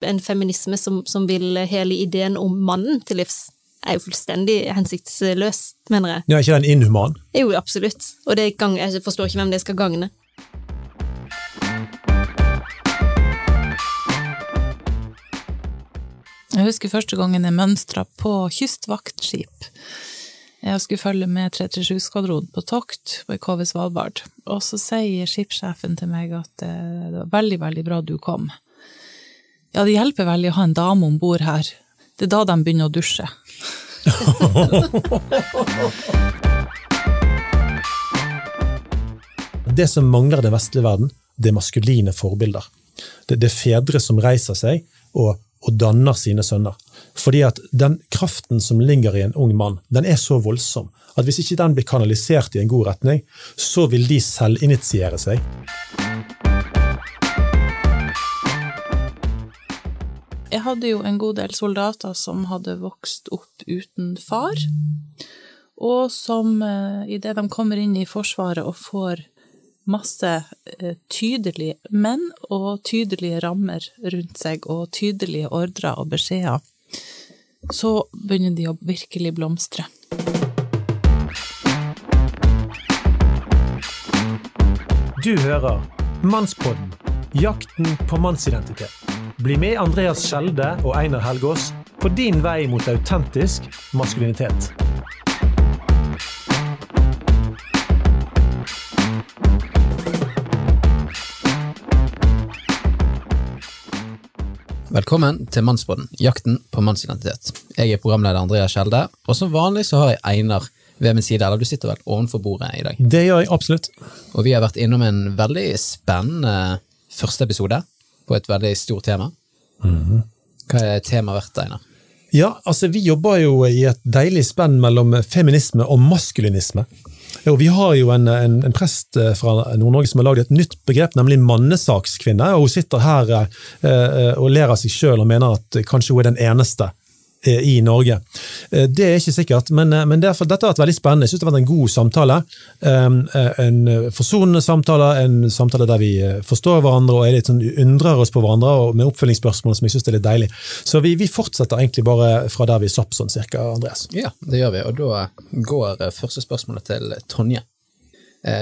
En feminisme som, som vil hele ideen om mannen til livs, er jo fullstendig hensiktsløs, mener jeg. Ja, ikke den inhuman? Jo, absolutt. Og det gang, jeg forstår ikke hvem det skal gagne. Jeg husker første gangen jeg mønstra på kystvaktskip. Jeg skulle følge med 337-skvadronen på tokt på KV Svalbard, og så sier skipssjefen til meg at eh, det var veldig, veldig bra du kom. Ja, det hjelper veldig å ha en dame om bord her. Det er da de begynner å dusje. det som mangler i den vestlige verden, det er maskuline forbilder. Det, det er fedre som reiser seg og, og, danner sine sønner. Fordi at den kraften som ligger i en ung mann, den er så voldsom at hvis ikke den blir kanalisert i en god retning, så vil de selvinitiere seg. Jeg hadde jo en god del soldater som hadde vokst opp uten far, og som eh, idet de kommer inn i Forsvaret og får masse eh, tydelige menn og tydelige rammer rundt seg og tydelige ordrer og beskjeder, så begynner de å virkelig blomstre. Du hører Mannspodden jakten på mannsidentitet. Bli med Andreas Skjelde og Einar Helgaas på din vei mot autentisk maskulinitet. Velkommen til Mannsbåten, jakten på mannsidentitet. Jeg er programleder Andreas Skjelde, og som vanlig så har jeg Einar ved min side, eller du sitter vel ovenfor bordet i dag? Det gjør jeg absolutt. Og vi har vært innom en veldig spennende første episode på et veldig stort tema. Mm -hmm. Hva er temaet verdt, Einar? Ja, altså Vi jobber jo i et deilig spenn mellom feminisme og maskulinisme. Og Vi har jo en, en, en prest eh, fra Nord-Norge som har lagd et nytt begrep, nemlig mannesakskvinne. og Hun sitter her eh, og ler av seg sjøl og mener at kanskje hun er den eneste Eh, i Norge. Eh, det er ikke sikkert, men, eh, men derfor, dette har vært veldig spennende. Jeg synes det har vært en god samtale. En forsonende samtale, en samtale der vi forstår hverandre og er litt sånn, undrer oss på hverandre, og med oppfølgingsspørsmål som jeg synes er litt deilig. Så vi, vi, fortsetter egentlig bare fra der vi slapp, sånn cirka, Andreas. Ja, det gjør vi, og da går første spørsmålet til Tonje.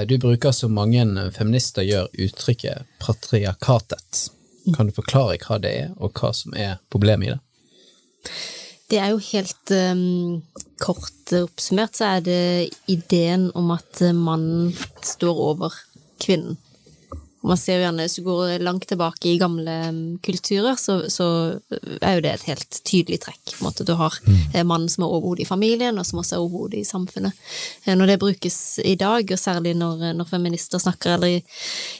Du bruker, som mange feminister gjør, uttrykket patriarkatet. Kan du forklare hva det er, og hva som er problemet i det? Det er jo helt um, kort oppsummert, så er det ideen om at mannen står over kvinnen. Og man ser jo gjerne, Hvis du går langt tilbake i gamle kulturer, så, så er jo det et helt tydelig trekk. måte. Du har mm. Eh, mannen som er overhodet i familien, og som også er overhodet i samfunnet. Eh, når det brukes i dag, og særlig når, når feminister snakker, eller i,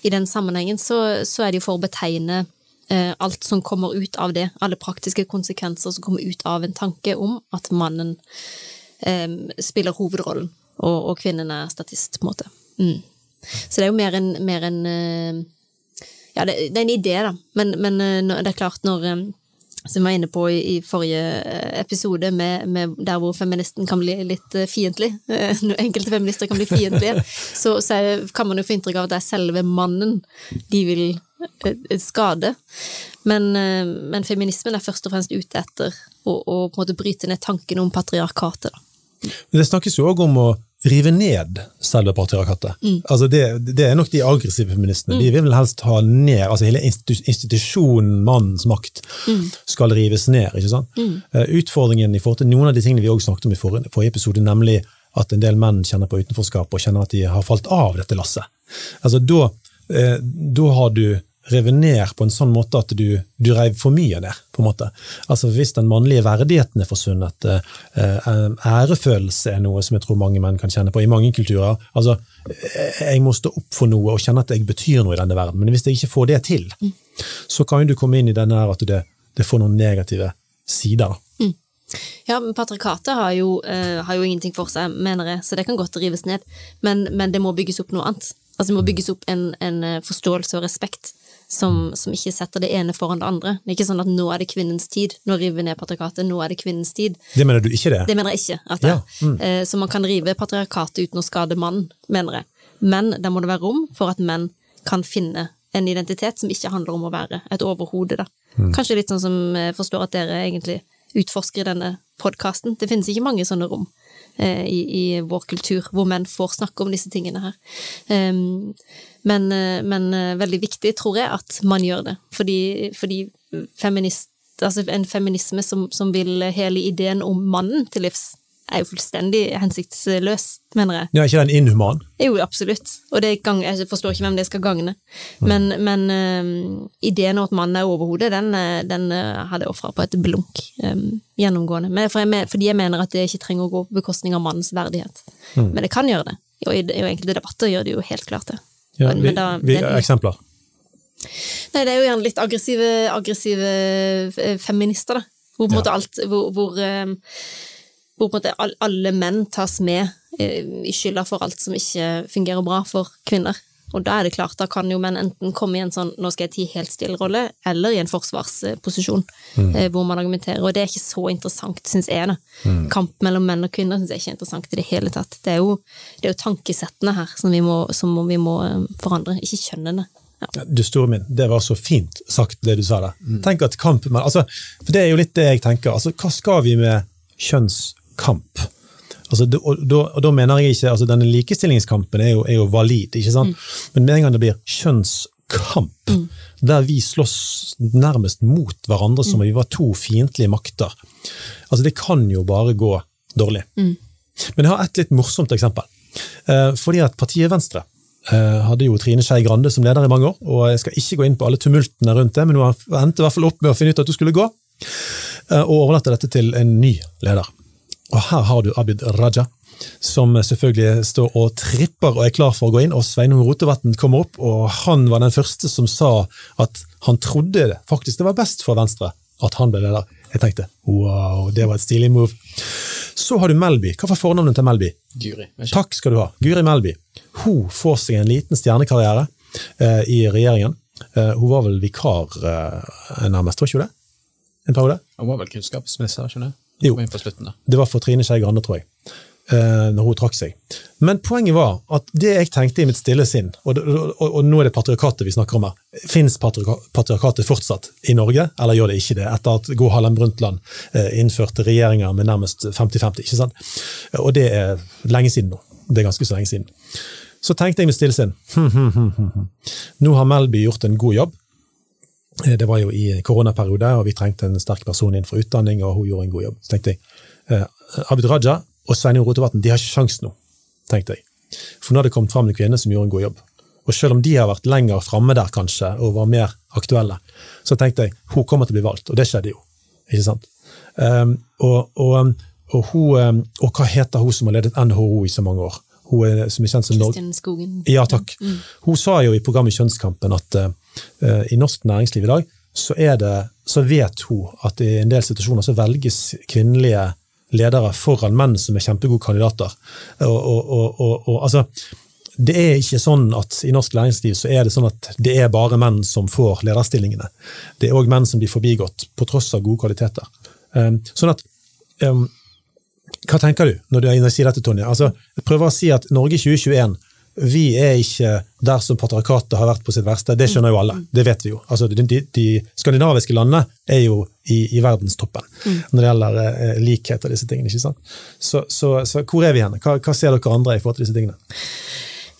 i den sammenhengen, så, så er det jo for å betegne Eh, alt som kommer ut av det, alle praktiske konsekvenser som kommer ut av en tanke om at mannen eh, spiller hovedrollen, og, og, kvinnen er statist, på en måte. Mm. Så det er jo mer en, mer en eh, Ja, det, det, er en idé, da, men, men eh, det er klart, når eh, som jeg var inne på i, i forrige episode, med, med, der hvor feministen kan bli litt fiendtlig, enkelte feminister kan bli fiendtlige, så, så kan man jo få inntrykk av at det er selve mannen de vil skade. Men, eh, men, feminismen er først og fremst ute etter å, å på en måte bryte ned tanken om patriarkatet. Det snakkes jo òg om å rive ned selve patriarkatet. Mm. Altså det, det, er nok de aggressive feministene. Mm. De vil vel helst ha ned altså Hele institusjonen mannens makt mm. skal rives ned. ikke sant? Mm. Eh, utfordringen i forhold til noen av de tingene vi også snakket om i forrige, forrige episode, nemlig at en del menn kjenner på utenforskap og kjenner at de har falt av dette lasset. Altså Da, eh, da har du revet ned på en sånn måte at du, du reiv for mye ned. på en måte. Altså Hvis den mannlige verdigheten er forsvunnet, eh, ærefølelse er noe som jeg tror mange menn kan kjenne på i mange kulturer. altså eh, Jeg må stå opp for noe og kjenne at jeg betyr noe i denne verden. Men hvis jeg ikke får det til, så kan du komme inn i denne at det, det får noen negative sider. Mm. Ja, men Patriarkatet har, uh, har, jo ingenting for seg, mener jeg, så det kan godt rives ned. Men, men det må bygges opp noe annet. Altså Det må bygges opp en, en forståelse og respekt som, som, ikke setter det ene foran det andre. Det er ikke sånn at nå er det kvinnens tid, nå river vi ned patriarkatet, nå er det kvinnens tid. Det mener du ikke det? Det mener jeg ikke. at det ja. mm. Eh, så man kan rive patriarkatet uten å skade mannen, mener jeg. Men da må det være rom for at menn kan finne en identitet som ikke handler om å være et overhode. Da. Kanskje litt sånn som jeg forstår at dere egentlig utforsker i denne podkasten. Det finnes ikke mange sånne rom eh, i, i, vår kultur hvor menn får snakke om disse tingene her. Um, men, eh, men, eh, veldig viktig, tror jeg, at man gjør det. Fordi, fordi feminist, altså en feminisme som, som vil hele ideen om mannen til livs, er jo fullstendig hensiktsløs, mener jeg. Ja, ikke den inhuman? Jo, absolutt. Og gang, jeg forstår ikke hvem det skal gagne. Men, mm. men um, ideen om at mannen er overhodet, den, den uh, hadde jeg ofra på et blunk um, gjennomgående. Men for jeg, fordi jeg mener at det ikke trenger å gå på bekostning av mannens verdighet. Mm. Men det kan gjøre det. Og i, i enkelte debatter gjør det jo helt klart det. Ja, vi, da, vi, eksempler? Nei, det er jo gjerne litt aggressive, aggressive feminister, da. Hvor ja. alt Hvor, hvor um, hvor alle menn tas med eh, i skylda for alt som ikke fungerer bra for kvinner. Og da er det klart, da kan jo menn enten komme i en sånn 'nå skal jeg tie helt stille'-rolle, eller i en forsvarsposisjon mm. Eh, hvor man argumenterer. Og det er ikke så interessant, syns jeg. da. Mm. Kamp mellom menn og kvinner syns jeg ikke er interessant i det hele tatt. Det er jo, det er jo tankesettene her som vi må, som vi må eh, forandre, ikke kjønnene. Ja. Du store min, det var så fint sagt, det du sa der. Mm. Tenk at kamp altså, For det er jo litt det jeg tenker. altså, Hva skal vi med kjønns Altså, og, da, og, da, mener jeg ikke altså Denne likestillingskampen er jo, er jo valid, ikke sant? Mm. men med en gang det blir kjønnskamp, mm. der vi slåss nærmest mot hverandre som om vi var to fiendtlige makter, altså det kan jo bare gå dårlig. Mm. Men jeg har et litt morsomt eksempel. Eh, fordi at partiet Venstre eh, hadde jo Trine Skei Grande som leder i mange år, og jeg skal ikke gå inn på alle tumultene rundt det, men hun endte i hvert fall opp med å finne ut at hun skulle gå, eh, og overlate dette til en ny leder. Og her har du Abid Raja, som selvfølgelig står og tripper og er klar for å gå inn. Og Sveinung Rotevatn kommer opp, og han var den første som sa at han trodde det, faktisk det var best for Venstre at han ble leder. Jeg tenkte wow, det var et stilig move. Så har du Melby. Hva var fornavnet til Melby? Guri. Takk skal du ha. Guri Melby. Hun får seg en liten stjernekarriere eh, i regjeringen. Eh, hun var vel vikar eh, nærmest, tror ikke hun det? En periode? Hun var vel kunnskapsminister, skjønner jeg? Jo, det var for Trine Skei Grande, tror jeg. Uh, når hun trakk seg. Men poenget var at det jeg tenkte i mitt stille sinn, og, og, og, nå er det patriarkatet vi snakker om her, fins patriarkatet fortsatt i Norge, eller gjør det ikke det, etter at Gro Harlem Brundtland uh, innførte regjeringer med nærmest 50-50? ikke sant? Og det er lenge siden nå. Det er ganske så lenge siden. Så tenkte jeg med mitt stille sinn hm, hm, hm, nå har Melby gjort en god jobb. Eh, det var jo i koronaperiode, og vi trengte en sterk person innenfor utdanning, og hun gjorde en god jobb. Så tenkte jeg, eh, Abid Raja og Sveinung Rotevatn de har ikke sjans nå, tenkte jeg. For nå har det kommet fram en kvinne som gjorde en god jobb. Og selv om de har vært lenger framme der, kanskje, og var mer aktuelle, så tenkte jeg hun kommer til å bli valgt, og det skjedde jo. Ikke sant? Um, og, og, og, hun, um, og, hva heter hun som har ledet NHO i så mange år? Hun er, som er kjent som Kristin Skogen. Ja, takk. Mm. Hun sa jo i programmet Kjønnskampen at Eh, i norsk næringsliv i dag, så, det, så, vet hun at i en del situasjoner så velges kvinnelige ledere foran menn som er kjempegode kandidater. Og, og, og, altså, det er ikke sånn at I norsk næringsliv så er det sånn at det er bare menn som får lederstillingene. Det er òg menn som blir forbigått, på tross av gode kvaliteter. Um, sånn at um, Hva tenker du når du sier dette, Tonje? Altså, jeg prøver å si at Norge 2021 vi er ikke der som patriarkatet har vært på sitt verste. Det skjønner jo alle. Det vet vi jo. Altså, de, de, skandinaviske landene er jo i, i verdenstoppen mm. når det gjelder eh, likhet og disse tingene. ikke sant? Så, så, så hvor er vi hen? Hva, hva, ser dere andre i forhold til disse tingene?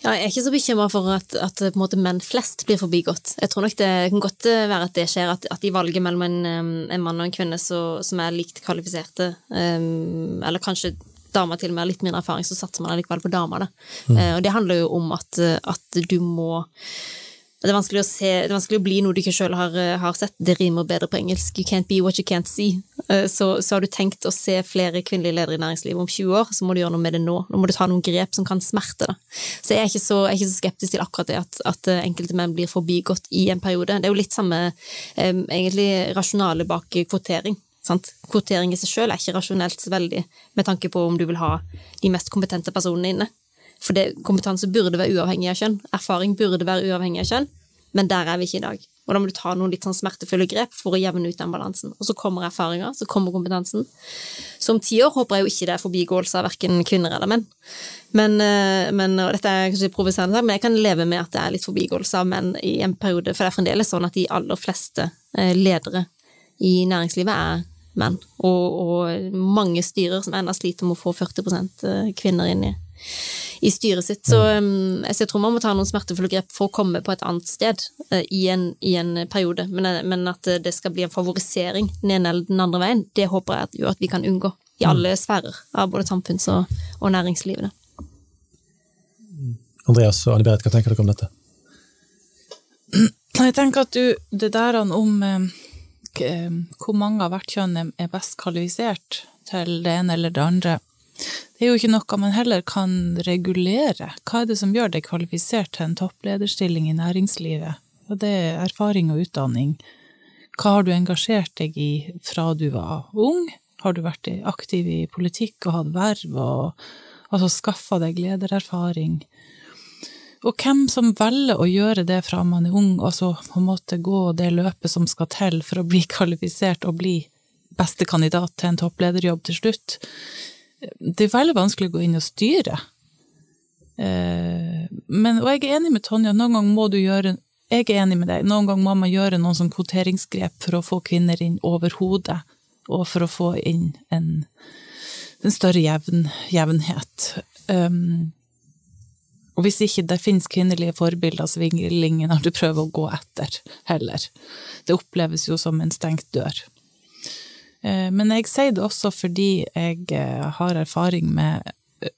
Ja, jeg er ikke så bekymra for at, at måte, menn flest blir forbigått. Jeg tror nok det kan godt være at det skjer, at, at de valget mellom en, en, mann og en kvinne så, som er likt kvalifiserte, um, eller kanskje dama til og med har litt mindre erfaring, så satser man allikevel på dama. Mm. Eh, og det handler jo om at, at, du må det er vanskelig å se, det er vanskelig å bli noe du ikke sjøl har, har, sett. Det rimer bedre på engelsk. You can't be what you can't see. Eh, så, så, har du tenkt å se flere kvinnelige ledere i næringslivet om 20 år, så må du gjøre noe med det nå. Nå må du ta noen grep som kan smerte. Da. Så jeg er ikke så, er ikke så skeptisk til akkurat det at, at, enkelte menn blir forbigått i en periode. Det er jo litt samme um, egentlig rasjonale bak kvotering. Sant? Kvotering i seg selv er ikke rasjonelt så veldig med tanke på om du vil ha de mest kompetente personene inne. For det, kompetanse burde være uavhengig av kjønn. Erfaring burde være uavhengig av kjønn, men der er vi ikke i dag. Og da må du ta noen litt sånn smertefulle grep for å jevne ut den balansen. Og så kommer erfaringa, så kommer kompetansen. Så om ti år håper jeg jo ikke det er forbigåelse av verken kvinner eller menn. Men, eh, men, og dette er kanskje provoserende, men jeg kan leve med at det er litt forbigåelse av menn i en periode, for det er fremdeles sånn at de aller fleste eh, ledere i næringslivet er menn. Og, og mange styrer som ennå sliter med å få 40 kvinner inn i i styret sitt. Så, um, jeg tror man må ta noen smertefulle grep for å komme på et annet sted uh, i, en, i, en, periode. Men, uh, men, at det skal bli en favorisering den ene eller den andre veien, det håper jeg at, jo, at vi kan unngå i alle sfærer av både samfunns- og, og næringslivet. Andreas og Anne-Berit, hva tenker dere om dette? Jeg tenker at du, det der om hvor mange av hvert kjønn er best kvalifisert til det ene eller det andre, det er jo ikke noe man heller kan regulere. Hva er det som gjør deg kvalifisert til en topplederstilling i næringslivet? Og det er erfaring og utdanning. Hva har du engasjert deg i fra du var ung? Har du vært aktiv i politikk og hatt verv og altså skaffa deg ledererfaring? Og hvem som velger å gjøre det fra man er ung, altså på en måte gå det løpet som skal til for å bli kvalifisert og bli beste kandidat til en topplederjobb til slutt, det er veldig vanskelig å gå inn og styre. Eh, men, og jeg er enig med Tonja, noen ganger må du gjøre Jeg er enig med deg, noen ganger må man gjøre noen sånn kvoteringsgrep for å få kvinner inn over hodet, og for å få inn en, en større jevn, jevnhet. Um, og hvis ikke det finnes kvinnelige forbilder, så vil ingen du prøver å gå etter, heller. Det oppleves jo som en stengt dør. Eh, men jeg sier det også fordi jeg eh, har erfaring med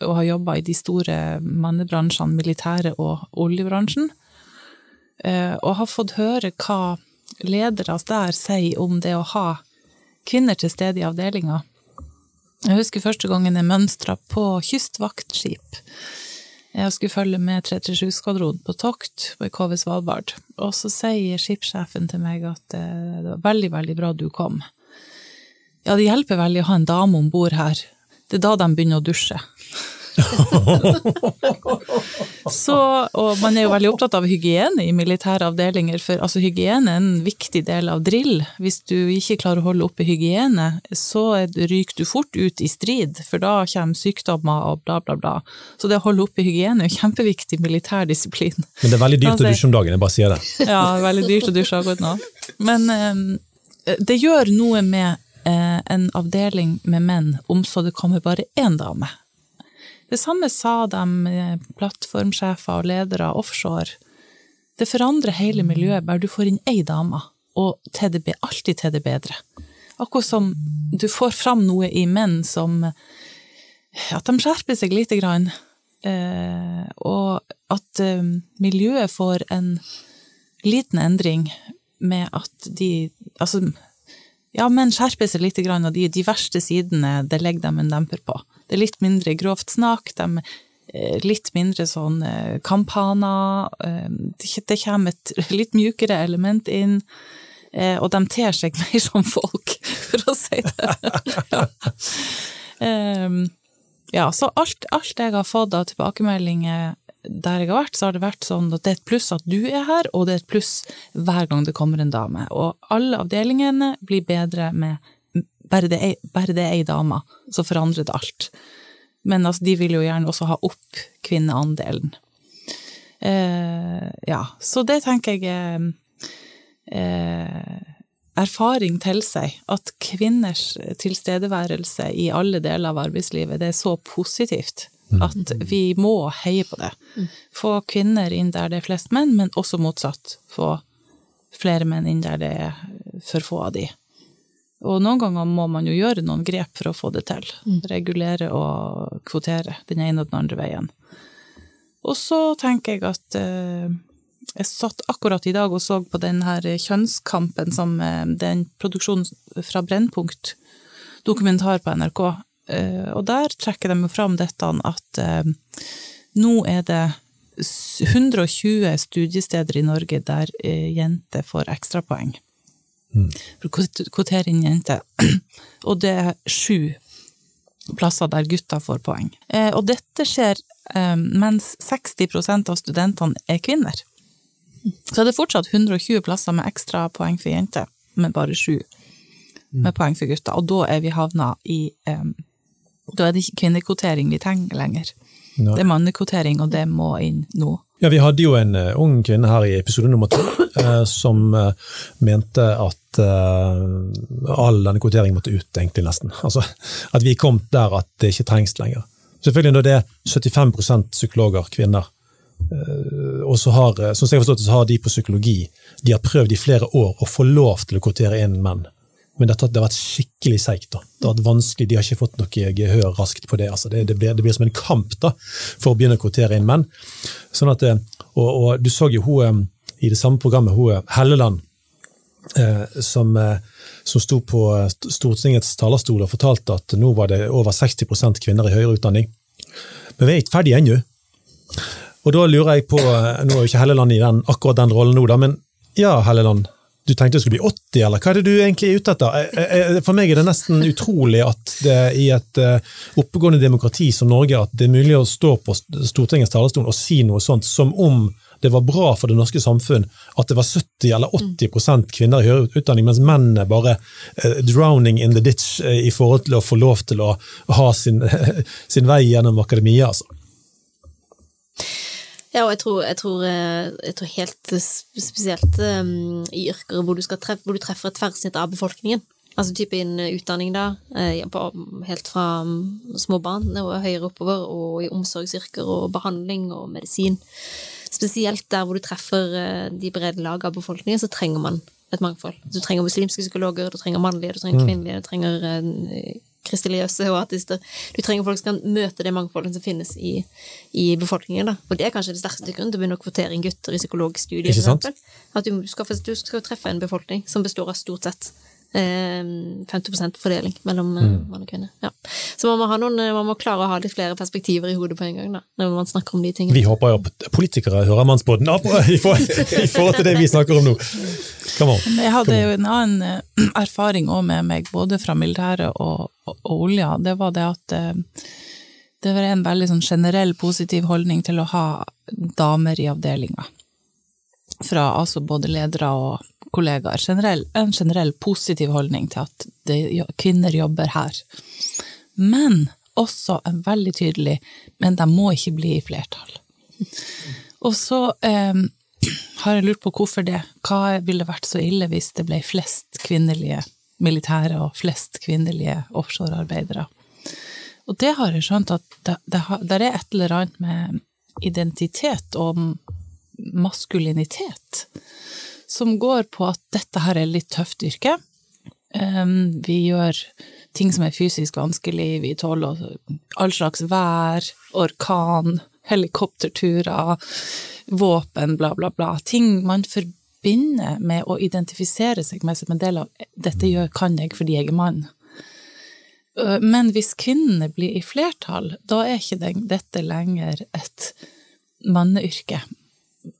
å ha jobba i de store mannebransjene, militære og oljebransjen, eh, og har fått høre hva ledere der sier om det å ha kvinner til stede i avdelinga. Jeg husker første gangen jeg mønstra på kystvaktskip. Jeg skulle følge med 337-skvadronen på tokt på KV Svalbard, og så sier skipssjefen til meg at det var veldig, veldig bra du kom. Ja, det hjelper veldig å ha en dame om bord her. Det er da de begynner å dusje. så, og man er jo veldig opptatt av hygiene i militære avdelinger, for altså, hygiene er en viktig del av drill. Hvis du ikke klarer å holde oppe hygiene, så ryker du fort ut i strid, for da kommer sykdommer og bla, bla, bla. Så det å holde oppe hygiene er jo kjempeviktig militær disiplin. Men det er veldig dyrt altså, å dusje om dagen, jeg bare sier det. ja, veldig dyrt å dusje akkurat nå. Men um, det gjør noe med Eh, en avdeling med menn om så det kommer bare én dame. Det samme sa de eh, plattformsjefer og ledere offshore. Det forandrer hele miljøet bare du får inn ei dame, og til det, alltid til det bedre. Akkurat som du får fram noe i menn som at de skjerper seg lite grann, eh, og at miljøet får en liten endring med at de Altså, ja, menn skjerper seg litt, og de, de verste sidene det legger de en demper på. Det er litt mindre grovt snakk, de, eh, litt mindre sånn eh, kampaner, eh, det kommer et litt mjukere element inn, og de ter seg mer som folk, for å si det. ja. Ehm, ja, så alt, alt jeg har fått av tilbakemeldinger der jeg har vært, så har det vært sånn at det er et pluss at du er her, og det er et pluss hver gang det kommer en dame. Og alle avdelingene blir bedre med bare det er, ei dame, så forandrer det alt. Men altså, de vil jo gjerne også ha opp kvinneandelen. Eh, ja, så det tenker jeg er eh, Erfaring tilsier at kvinners tilstedeværelse i alle deler av arbeidslivet, det er så positivt Mm. At vi må heie på det. Mm. Få kvinner inn der det er flest menn, men også motsatt. Få flere menn inn der det er for få av de. Og noen ganger må man jo gjøre noen grep for å få det til. Mm. Regulere og kvotere den ene og den andre veien. Og så tenker jeg at eh, jeg satt akkurat i dag og så på den her kjønnskampen som eh, den produksjonen fra Brennpunkt, dokumentar på NRK, Eh, og der trekker de jo fram dette at eh, nå er det 120 studiesteder i Norge der eh, jenter får ekstrapoeng. Mm. For å kvotere inn jenter. Og det er sju plasser der gutter får poeng. Og dette skjer mens 60% av studentene er kvinner. Så er det fortsatt 120 plasser med ekstra poeng for jenter, men bare sju med poeng for gutter. Og da er vi havna i um, Da er det ikke kvinnekvotering vi trenger lenger. Nei. Det er mannekvotering, og det må inn nå. Ja, Vi hadde jo en uh, ung kvinne her i episode nummer to uh, som uh, mente at all denne kvoteringen måtte ut, egentlig nesten. Altså, At vi kom der at det ikke trengs lenger. Selvfølgelig når det er 75 psykologer kvinner, og så har, som jeg har forstått, så har de på psykologi de har prøvd i flere år å få lov til å kvotere inn menn. Men det har, vært skikkelig seigt. da. Det har vært vanskelig, De har ikke fått noe gehør raskt på det. altså Det, det, blir, det blir, som en kamp da, for å begynne å kvotere inn menn. Sånn at, og, og Du så jo hun i det samme programmet, hun Helleland, eh, som, som sto på Stortingets talerstol og fortalte at nå var det over 60% kvinner i høyere utdanning. Men vi er ikke ferdige ennå. Og da lurer jeg på, Nå er jo ikke Helleland i den, akkurat den rollen nå, da, men ja, Helleland, du tenkte det skulle bli 80, eller hva er det du egentlig er ute etter? For meg er det nesten utrolig at det i et oppegående demokrati som Norge at det er mulig å stå på Stortingets talerstol og si noe sånt som om det var bra for det norske samfunn at det var 70 eller 80% kvinner i høyere utdanning, mens mennene bare drowning in the ditch i forhold til å få lov til å ha sin, sin vei gjennom akademia. altså. Ja, og jeg tror, jeg tror, jeg tror helt spesielt um, i yrker hvor du, treffe, hvor du, treffer et tverrsnitt av befolkningen. Altså type innen utdanning, da, helt fra små barn og høyere oppover, og i omsorgsyrker og behandling og medisin. Spesielt der hvor du treffer de brede lag av befolkningen, så trenger man et mangfold. Du trenger muslimske psykologer, du trenger mannlige, du trenger kvinnelige, du trenger kristeløse og artister. Du trenger folk som kan møte det mangfoldet som finnes i, i befolkningen. Da. Og det er kanskje det sterkeste grunnen til å begynne å kvotere inn gutter i psykologstudiet. At du skal, du skal, treffe en befolkning som består av stort sett 50 fordeling mellom mm. mann og kvinne. Ja. Så man må, noen, man må, klare å ha litt flere perspektiver i hodet på en gang da, når man snakker om de tingene. Vi håper jo at politikere hører mannsbåten i forhold til det vi snakker om nå. Jeg hadde jo en annen eh, erfaring òg med meg, både fra militæret og, og, og olja. Det var det at eh, det var en veldig sånn generell positiv holdning til å ha damer i avdelinga. Fra altså både ledere og kollegaer. Generell, en generell positiv holdning til at det, kvinner jobber her. Men også en veldig tydelig Men de må ikke bli i flertall. Og så eh, har jeg lurt på hvorfor det. Hva ville vært så ille hvis det ble flest kvinnelige militære og flest kvinnelige offshorearbeidere? Og det har jeg skjønt at det, det, det er et eller annet med identitet og maskulinitet som går på at dette her er litt tøft yrke. Um, vi gjør ting som er fysisk vanskelig, vi tåler all slags vær, orkan, helikopterturer, våpen, bla, bla, bla. Ting man forbinder med å identifisere seg med som en del av 'dette gjør, kan jeg fordi jeg er mann'. Men hvis kvinnene blir i flertall, da er ikke dette lenger et manneyrke.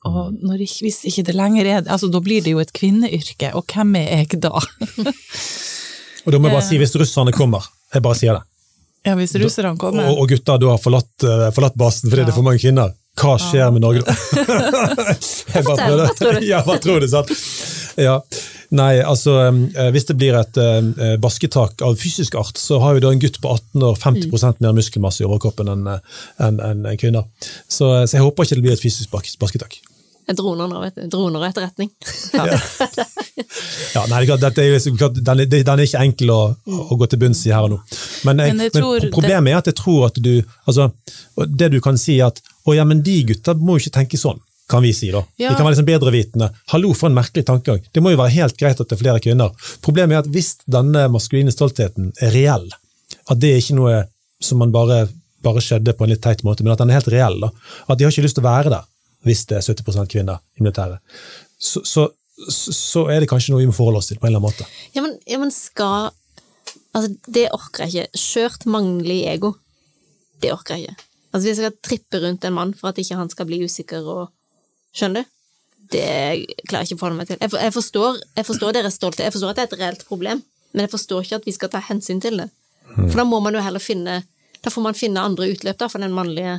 Og når, hvis ikke det lenger er det, altså da blir det jo et kvinneyrke, og hvem er jeg da? og da må jeg bare si, hvis russerne kommer, jeg bare sier det. Ja, hvis russerne kommer. Og, og gutta du har forlatt, uh, forlatt basen fordi ja. det er for mange kvinner. Hva skjer med Norge da? jeg bare prøvde. Ja, hva tror du, sant? Ja. Nei, altså eh, hvis det blir et basketak av fysisk art, så har jo da en gutt på 18 år 50 mm. mer muskelmasse i overkroppen enn en, en kvinner. Så, så, jeg håper ikke det blir et fysisk basketak. Droner nå, vet du. Droner og etterretning. Ja. ja, nei, dette er, den, er, den er ikke enkel å, å, gå til bunns i her og nå. Men, jeg, men, men problemet det... er at jeg tror at du altså, Det du kan si, er at å ja, men de gutta må jo ikke tenke sånn. Kan vi si da. Ja. De kan være liksom bedrevitende. Hallo, for en merkelig tankegang. Det må jo være helt greit at det er flere kvinner. Problemet er at hvis denne maskuline stoltheten er reell, at det er ikke noe som man bare, bare skjedde på en litt teit måte, men at den er helt reell, da. at de har ikke lyst til å være der hvis det er 70% kvinner i militæret, så, så, så, er det kanskje noe vi må forholde oss til på en eller annen måte. Ja, men, ja, men skal Altså, det orker jeg ikke. Skjørt mannlig ego. Det orker jeg ikke. Altså, hvis jeg skal trippe rundt en mann for at ikke han skal bli usikker og Skjønner du? Det klarer jeg ikke å forholde meg til. Jeg, for, jeg, forstår, jeg forstår deres stolthet, jeg forstår at det er et reelt problem, men jeg forstår ikke at vi skal ta hensyn til det. For da må man jo heller finne Da får man finne andre utløp da, for den mannlige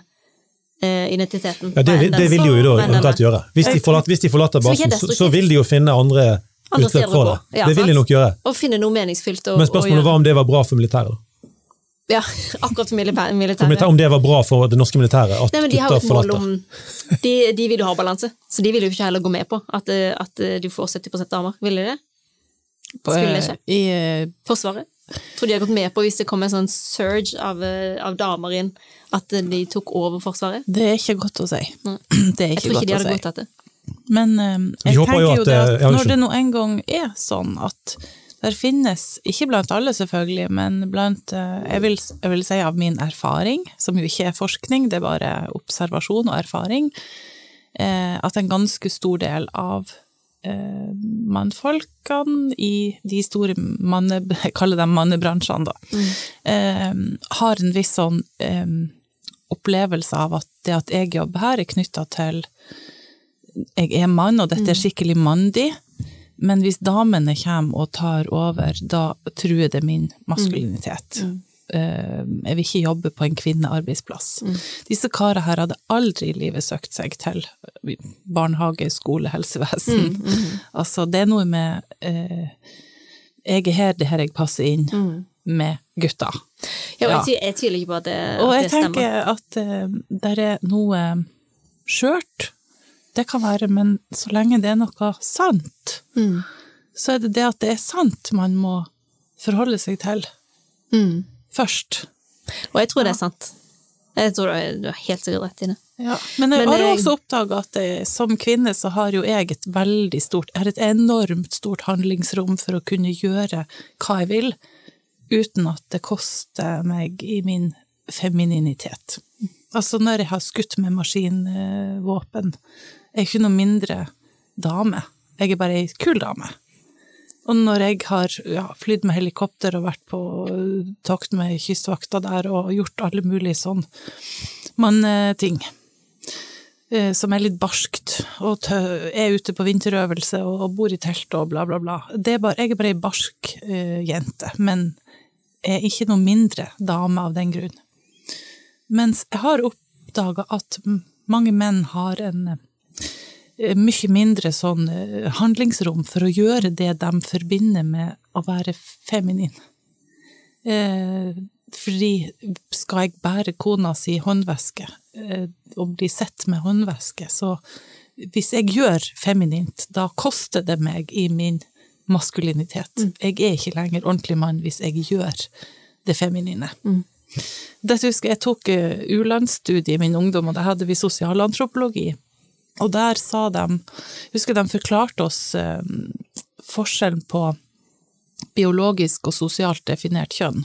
eh, identiteten. Ja, det, det vil de jo da eventuelt gjøre. Hvis de forlater, hvis de forlater er basen, så, så vil de jo finne andre Andre utløp for det. Ja, det vil de nok gjøre. Og finne noe meningsfylt å, Men å spørsmålet gjøre. var om det var bra for militæret. Ja, akkurat for militæret. Om det var bra for det norske militæret at Nei, men De har gutter et mål forlater. om de, de vil jo ha balanse, så de vil jo ikke heller gå med på at, eh, at eh, du får 70 damer. Ville de det? Skulle det ikke? I, eh, Forsvaret? Tror de har gått med på hvis det kom en sånn surge av, eh, av damer inn, at eh, de tok over Forsvaret? det er ikke godt å si. Nei. Det er Jeg tror ikke godt de hadde godt det. Men um, jeg tenker jo at, det eh, at når det nå en gang er sånn at der finnes, ikke blant alle selvfølgelig, men blant, eh, jeg vil, jeg vil si av min erfaring, som jo ikke er forskning, det er bare observasjon og erfaring, eh, at en ganske stor del av eh, mannfolkene i de store manne, jeg kaller dem mannebransjene da, eh, har en viss sånn opplevelse av at det at jeg jobber her er knyttet til jeg er mann, og dette er skikkelig mandig, men hvis damene kommer og tar over, da truer det min maskulinitet. Mm. Jeg vil ikke jobbe på en kvinnearbeidsplass. Disse karene her hadde aldri i livet søkt seg til barnehage, skole, helsevesen. Altså, det er noe med eh, Jeg er her, det er her jeg passer inn med gutta. Ja, og jeg, tvi- tviler ikke på at det, Og at jeg det stemmer. tenker at uh, det er noe skjørt. Det kan være, men så lenge det er noe sant, Mm. så er det det at det er sant man må forholde seg til Mm. først. Og jeg tror det er sant. Jeg tror du er- du har helt sikkert rett i det. Ja. Men jeg Men har jeg- også oppdaga at jeg, som kvinne så har jo jeg et veldig stort Jeg har et enormt stort handlingsrom for å kunne gjøre hva jeg vil, uten at det koster meg i min femininitet. Altså, når jeg har skutt med maskinvåpen, jeg er ikke noe mindre dame. Jeg er bare ei kul dame. Og når jeg har ja, flydd med helikopter og vært på uh, tokt med kystvakta der og gjort alle mulige sånn manneting, eh, som er litt barskt, og tø er ute på vinterøvelse og, og bor i telt og bla, bla, bla. Er bare, jeg er bare ei barsk eh, jente, men er ikke noe mindre dame av den grunn. Mens jeg har oppdaga at mange menn har en mye mindre sånn eh, handlingsrom for å gjøre det de forbinder med å være feminin. Eh, fordi skal jeg bære kona si håndveske eh, og bli sett med håndveske, så hvis jeg gjør feminint, da koster det meg i min maskulinitet. Jeg er ikke lenger ordentlig mann hvis jeg gjør det feminine. Dette husker jeg, jeg tok eh, U-landsstudiet i min ungdom, og da hadde vi sosialantropologi. Og der sa de, husker de forklarte oss eh, forskjellen på biologisk og sosialt definert kjønn.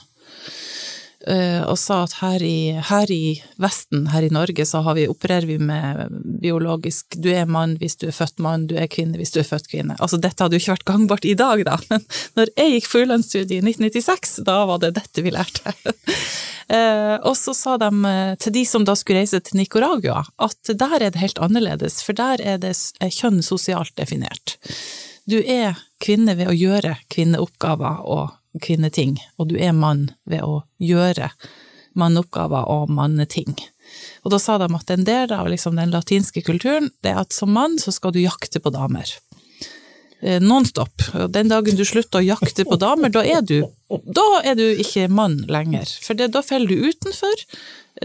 Eh, og sa at her i, her i Vesten, her i Norge, så vi, opererer vi med biologisk Du er mann hvis du er født mann, du er kvinne hvis du er født kvinne. Altså dette hadde jo ikke vært gangbart i dag, da, men når jeg gikk for i 1996, da var det dette vi lærte. Eh, og så sa de eh, til de som da skulle reise til Nicaragua, at der er det helt annerledes, for der er det kjønn sosialt definert. Du er kvinne ved å gjøre kvinneoppgaver og kvinneting, og du er mann ved å gjøre manneoppgaver og manneting. Og da sa de at en del av liksom den latinske kulturen, det er at som mann så skal du jakte på damer. Eh, Nonstop. Den dagen du slutter å jakte på damer, da er du, da er du ikke mann lenger. For det, da faller du utenfor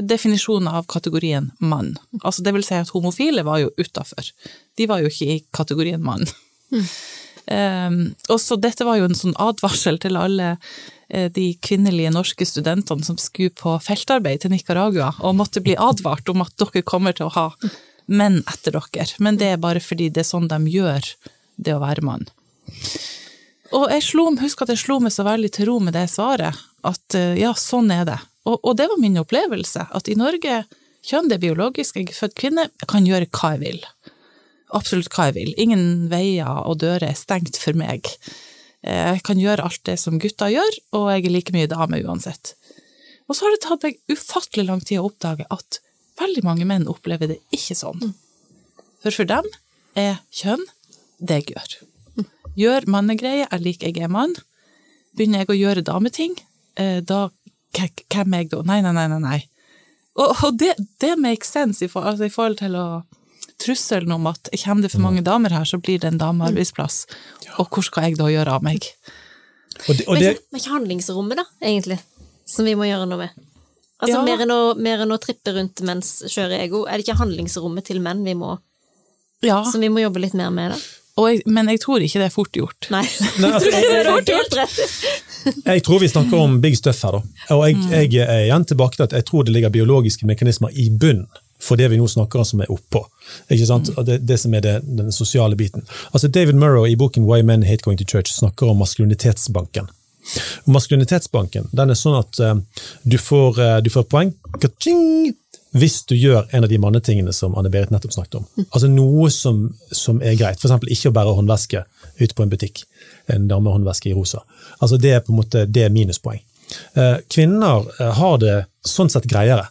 definisjonen av kategorien mann. Altså det vil si at homofile var jo utafor. De var jo ikke i kategorien mann. Um, og så dette var jo en sånn advarsel til alle eh, de kvinnelige norske studentene som skulle på feltarbeid til Nicaragua, og måtte bli advart om at dere kommer til å ha menn etter dere. Men det er bare fordi det er sånn de gjør det å være mann. Og jeg slo, husker at jeg slo meg så veldig til ro med det svaret, at eh, ja, sånn er det. Og, og det var min opplevelse, at i Norge, kjønn det er biologisk, jeg er født kvinne, jeg kan gjøre hva jeg vil. Absolutt hva jeg vil. Ingen veier og dører er stengt for meg. Jeg kan gjøre alt det som gutta gjør, og jeg er like mye dame uansett. Og så har det tatt meg ufattelig lang tid å oppdage at veldig mange menn opplever det ikke sånn. For for dem er kjønn det jeg gjør. Gjør mannegreier, jeg liker jeg er mann. Begynner jeg å gjøre dameting, eh, da Hvem er jeg da? Nei, nei, nei, nei. nei. Og, og det, det makes sense i, for, altså, i forhold til å trusselen om at kommer det for mange damer her, så blir det en damearbeidsplass. Og hvor skal jeg da gjøre av meg? Og det, og det, ikke, men ikke handlingsrommet, da, egentlig, som vi må gjøre noe med. Altså, Ja. mer, enn å, mer enn å trippe rundt mens kjører ego, er det ikke handlingsrommet til menn vi må, Ja, som vi må jobbe litt mer med, da? og jeg, men jeg tror ikke det er fort gjort. Nei. Nei, altså, det er rett. Jeg tror vi snakker om big stuff her, da. Og jeg, jeg er igjen tilbake til at jeg tror det ligger biologiske mekanismer i bunnen for det vi nå snakker om som er oppå. Ikke sant? Det, det som er det, den sosiale biten. Altså David Murrow i boken Why Men Hate Going to Church snakker om maskulinitetsbanken. Maskulinitetsbanken den er sånn at uh, du, får, uh, du får poeng hvis du gjør en av de mannetingene som Anne-Berit nettopp snakket om. Altså Noe som, som er greit. F.eks. ikke å bære håndveske ut på en butikk. En damehåndveske i rosa. Altså Det er på en måte det er minuspoeng. Eh, Kvinner har det sånn sett greiere.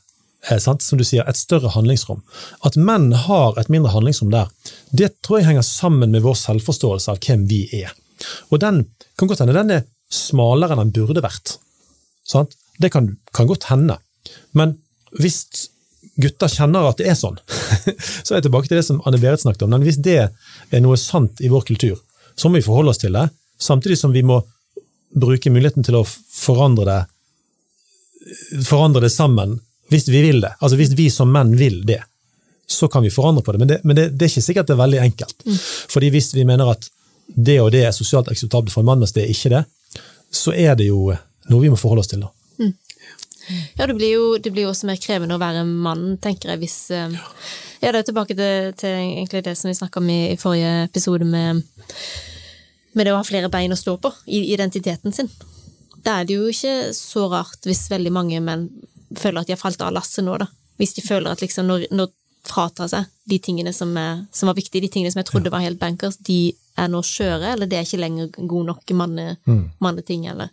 Eh, Sant? Som du sier, Et større handlingsrom. At menn har et mindre handlingsrom der, det tror jeg henger sammen med vår selvforståelse av hvem vi er. Og den kan godt hende den er smalere enn den burde vært. Sant? Det kan, kan godt hende. Men hvis gutter kjenner at det er sånn, så er jeg tilbake til det som Anne-Berit snakket om. Men hvis det er noe sant i vår kultur, så må vi forholde oss til det, samtidig som vi må bruke muligheten til å forandre det, forandre det sammen, hvis vi vil det. Altså hvis vi som menn vil det, så kan vi forandre på det. Men det, men det, det er ikke sikkert det er veldig enkelt. Fordi hvis vi mener at det og det er sosialt akseptabelt for en mann, mens det er ikke det, så er det jo noe vi må forholde oss til. da. Ja, det blir, jo, det blir jo også mer krevende å være mann, tenker jeg, hvis eh, Ja, det er tilbake til, til egentlig det som vi snakka om i, i forrige episode, med, med det å ha flere bein å stå på i identiteten sin. Da er det jo ikke så rart hvis veldig mange menn føler at de har falt av lasset nå, da. Hvis de føler at liksom når, når fratar seg de tingene som, er, som var viktige, de tingene som jeg trodde var helt bankers, de er nå skjøre, eller det er ikke lenger god nok manne, manneting, eller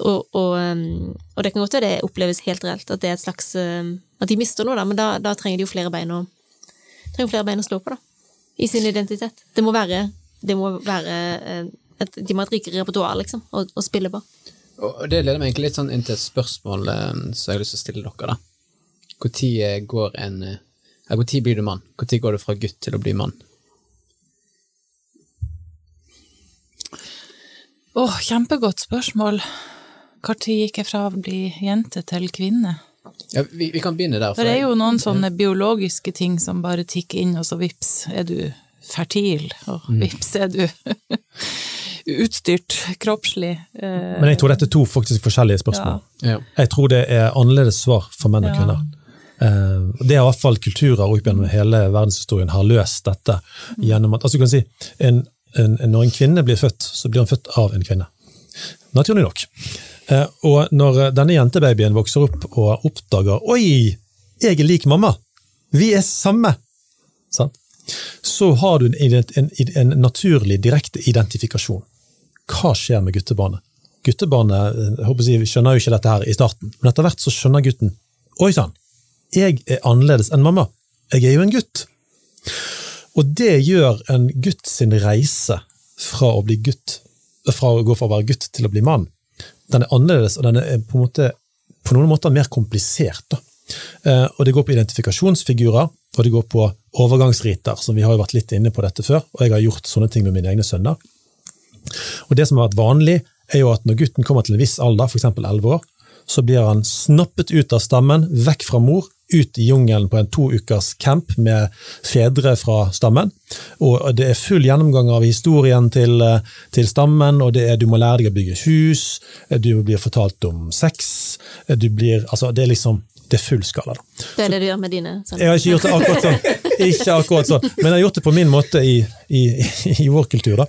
og, og, um, og det kan godt være det oppleves helt reelt, at det er et slags um, At de mister noe, da, men da, da trenger de jo flere bein å flere bein å slå på, da. I sin identitet. Det må være, det må være eh, et, De må ha et rikere repertoar, liksom, å, å spille på. Og det leder meg egentlig litt sånn inn til et spørsmål eh, som jeg har lyst til å stille dere. da. Når går en eh, ja, Når blir du mann? Når går du fra gutt til å bli mann? Åh, kjempegodt spørsmål. Når gikk jeg fra å bli jente til kvinne? Ja, vi, vi kan begynne der. For det er jo noen sånne biologiske ting som bare tikker inn, og så vips er du fertil, og vips er du utstyrt kroppslig. Eh, Men jeg tror dette er to faktisk forskjellige spørsmål. Ja. Jeg tror det er annerledes svar for menn og kvinner. Eh, Det er i hvert fall kulturer opp gjennom hele verdenshistorien har løst dette gjennom at altså du kan si, en, en, Når en kvinne blir født, så blir hun født av en kvinne. Naturlig nok. Eh, Og når denne jentebabyen vokser opp og oppdager Oi, jeg er lik mamma! Vi er samme! Sant? Så har du en, en, en naturlig direkte identifikasjon. Hva skjer med guttebarnet? Guttebarnet eh, jeg håper å si, skjønner jo ikke dette her i starten, men etter hvert så skjønner gutten Oi sann, jeg er annerledes enn mamma. Jeg er jo en gutt. Og det gjør en gutt sin reise fra å gutt, fra å gå fra å være gutt til å bli mann. Den er annerledes, og den er på, måte, på noen måter mer komplisert. Da. Eh, og det går på identifikasjonsfigurer, og det går på overgangsriter, som vi har jo vært litt inne på dette før, og jeg har gjort sånne ting med mine egne sønner. Og det som har vært vanlig, er jo at når gutten kommer til en viss alder, f.eks. 11 år, så blir han snappet ut av stammen, vekk fra mor, ut i jungelen på en to ukers camp med fedre fra stammen. Og det er full gjennomgang av historien til, eh, til stammen, og det er du må lære deg å bygge hus, eh, du blir fortalt om sex, eh, du blir Altså, det er liksom det er full skala, da. Det er det du gjør med dine Sånn. Jeg har ikke gjort det akkurat sånn, ikke akkurat sånn. men jeg har gjort det på min måte i, i, i vår kultur. da,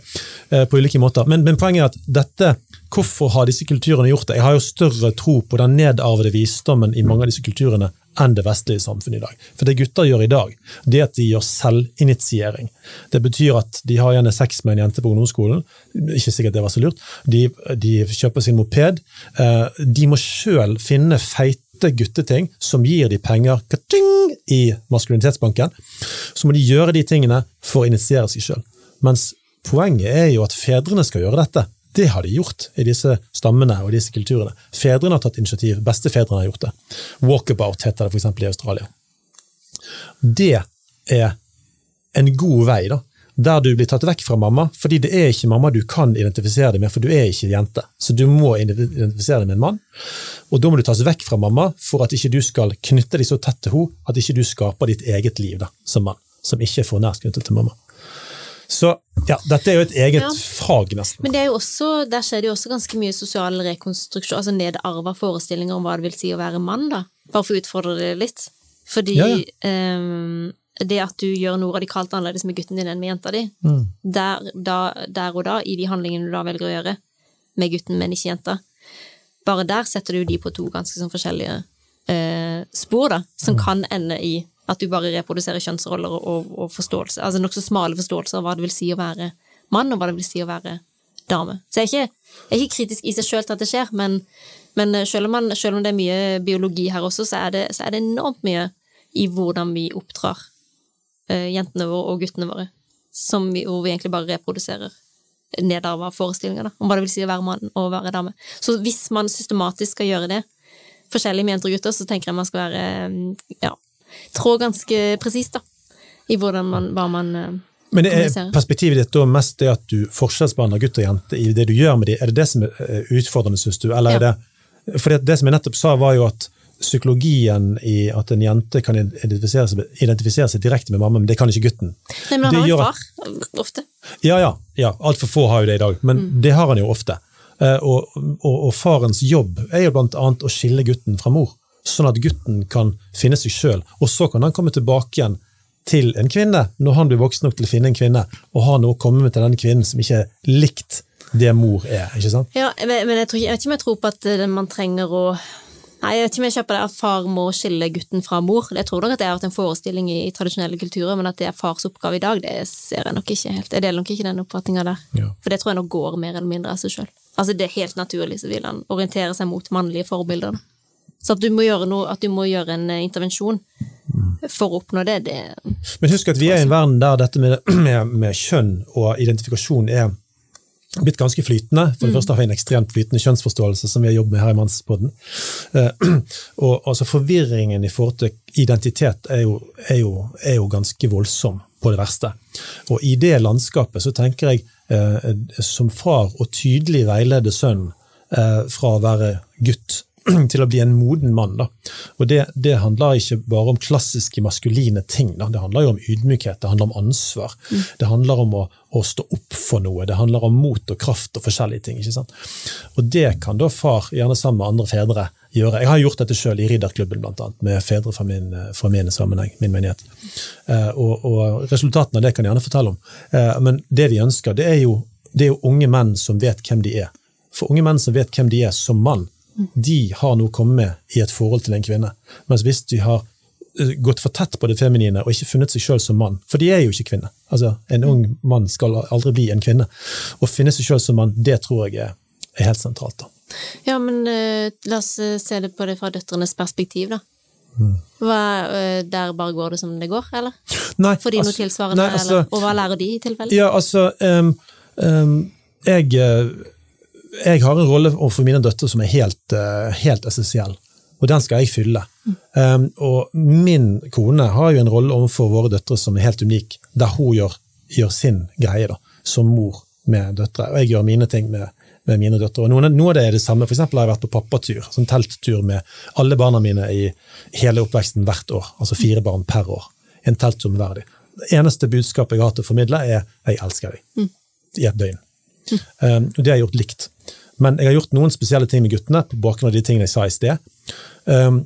eh, På ulike måter. Men, men poenget er at dette, hvorfor har disse kulturene gjort det? Jeg har jo større tro på den nedarvede visdommen i mange av disse kulturene enn det vestlige samfunnet i dag. For det gutter gjør i dag, det er at de gjør selvinitiering. Det betyr at de har gjerne sex med en jente på ungdomsskolen, ikke sikkert det var så lurt, de, de kjøper sin moped. eh, De må sjøl finne feite gutteting som gir de penger ka-ting, i maskulinitetsbanken. Så må de gjøre de tingene for å initiere seg sjøl. Mens poenget er jo at fedrene skal gjøre dette. Det har de gjort i disse stammene og disse kulturene. Fedrene har tatt initiativ, bestefedrene har gjort det. Walkabout heter det f.eks. i Australia. Det er en god vei, da, der du blir tatt vekk fra mamma, fordi det er ikke mamma du kan identifisere deg med, for du er ikke jente. Så du må identifisere deg med en mann, og da må du tas vekk fra mamma for at ikke du skal knytte deg så tett til henne at ikke du skaper ditt eget liv da, som mann, som ikke er for nært knyttet til mamma. Så ja, dette er jo et eget Ja. fag, nesten. Men det er jo også, der skjer det jo også ganske mye sosial rekonstruksjon, altså nedarva forestillinger om hva det vil si å være mann, da. Bare for å utfordre det litt. Fordi Ja, ja. ehm, det at du gjør noe radikalt annerledes med gutten din enn med jenta di, Mm. der, da, der og da, i de handlingene du da velger å gjøre med gutten, men ikke jenta, bare der setter du de på to ganske sånn forskjellige eh, spor, da, som kan ende i at du bare reproduserer kjønnsroller og, og, forståelse, altså nokså smale forståelser av hva det vil si å være mann, og hva det vil si å være dame. Så jeg er ikke, jeg er ikke kritisk i seg sjøl til at det skjer, men, men selv, om man, selv om det er mye biologi her også, så er det, så er det enormt mye i hvordan vi oppdrar eh, jentene våre og guttene våre, som vi, hvor vi egentlig bare reproduserer nedarva forestillinger da, om hva det vil si å være mann og være dame. Så hvis man systematisk skal gjøre det, forskjellig med jenter og gutter, så tenker jeg man skal være eh, ja, trå ganske presist, da, i hvordan man, hva man eh, Men er perspektivet ditt da mest det at du forskjellsbehandler gutter og jenter i det du gjør med dem? Er det det som er eh, utfordrende, syns du? Eller er det For det, det som jeg nettopp sa, var jo at psykologien i at en jente kan identifisere seg, identifisere seg direkte med mamma, men det kan ikke gutten. Nei, men han det har jo far, ofte. Ja, ja. ja Altfor få har jo det i dag, men Mm. det har han jo ofte. Eh, Og, og, og farens jobb er jo blant annet å skille gutten fra mor, sånn at gutten kan finne seg sjøl. Og så kan han komme tilbake igjen til en kvinne, når han blir voksen nok til å finne en kvinne, og har noe å komme med til denne kvinnen som ikke er likt det mor er. ikke sant? Ja, men jeg, tror, jeg vet ikke om jeg tror på at eh, man trenger å Nei, jeg vet ikke om jeg kjøper det at far må skille gutten fra mor. Jeg tror nok at det har vært en forestilling i, i tradisjonelle kulturer, men at det er fars oppgave i dag, det ser jeg nok ikke helt. Jeg deler nok ikke den oppfatninga der. Ja. For det tror jeg nok går mer eller mindre av seg sjøl. Altså, det er helt naturlig så vil han orientere seg mot mannlige forbilder. Så at du må gjøre noe, at du må gjøre en eh, intervensjon for å oppnå det, det Men husk at vi er i en verden der dette med, med, med kjønn og identifikasjon er blitt ganske flytende. For det første har vi en ekstremt flytende kjønnsforståelse som vi har jobbet med her i Mannspodden. Eh, og altså Forvirringen i forhold til identitet er jo, er, jo, er jo ganske voldsom på det verste. Og i det landskapet så tenker jeg eh, som far å tydelig veilede sønnen eh, fra å være gutt til å bli en moden mann. Da. Og det, det handler ikke bare om klassiske maskuline ting. Da. Det handler jo om ydmykhet, det handler om ansvar. Det handler om å, å stå opp for noe, det handler om mot og kraft og forskjellige ting. ikke sant? Og det kan da far, gjerne sammen med andre fedre, gjøre. Jeg har gjort dette sjøl i Ridderklubben, blant annet, med fedre fra min, fra min sammenheng, min menighet. Eh, og, og resultatene av det kan jeg gjerne fortelle om. Eh, men det vi ønsker, det er, jo, det er jo unge menn som vet hvem de er. For unge menn som vet hvem de er som mann, de har noe å komme med i et forhold til en kvinne. Mens hvis de har eh, gått for tett på det feminine og ikke funnet seg sjøl som mann, for de er jo ikke kvinner. Altså, En ung mann skal aldri bli en kvinne. Å finne seg sjøl som mann, det tror jeg er, er helt sentralt. da. Ja, men uh, la oss eh, se det på det fra døtrenes perspektiv, da. Mm. Hva, uh, der bare går det som det går, eller? Nei, Får de noe altså- tilsvarende, nei, altså, eller? Og hva lærer de i tilfelle? Ja, altså um, um, jeg, jeg har en rolle overfor mine døtre som er helt, eh, helt essensiell, og den skal jeg fylle. Um, og min kone har jo en rolle overfor våre døtre som er helt unik, der hun gjør, gjør sin greie da, som mor med døtre, og jeg gjør mine ting med, med mine døtre. Og noe, noe av det er det samme. For eksempel har jeg vært på pappatur, sånn telttur med alle barna mine i hele oppveksten hvert år, altså fire barn per år. En telttur med hver av dem. Det eneste budskapet jeg har til å formidle, er 'jeg elsker deg' i et døgn. Um, og det har jeg gjort likt. Men jeg har gjort noen spesielle ting med guttene på bakgrunn av de tingene jeg sa i sted. Um,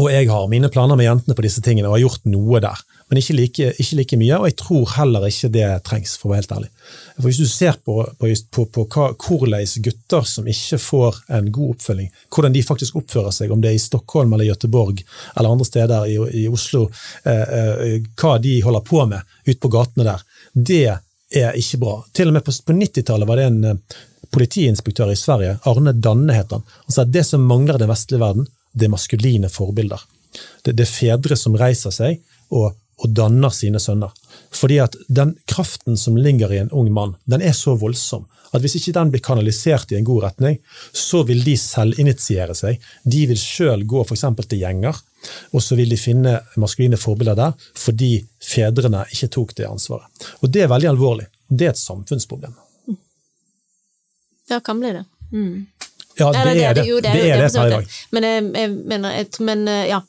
og jeg har mine planer med jentene på disse tingene og har gjort noe der. Men ikke like, ikke like mye, og jeg tror heller ikke det trengs, for å være helt ærlig. For Hvis du ser på, på, på, på hvordan gutter som ikke får en god oppfølging, hvordan de faktisk oppfører seg, om det er i Stockholm eller Gøteborg eller andre steder i, i Oslo, eh, eh, hva de holder på med ute på gatene der, det er ikke bra. Til og med på, på 90-tallet var det en eh, politiinspektør i Sverige, Arne Danne het han, han sa at det som mangler den vestlige verden, det er maskuline forbilder. Det, det er fedre som reiser seg og, og danner sine sønner. Fordi at den kraften som ligger i en ung mann, den er så voldsom at hvis ikke den blir kanalisert i en god retning, så vil de selvinitiere seg. De vil sjøl gå f.eks. til gjenger, og så vil de finne maskuline forbilder der fordi fedrene ikke tok det ansvaret. Og det er veldig alvorlig. Det er et samfunnsproblem. Ja, kan bli det. Mm. Ja, det, Eller er det. jo, Det er det vidt dag. det. Men jeg, jeg mener jeg, Men eh, ja,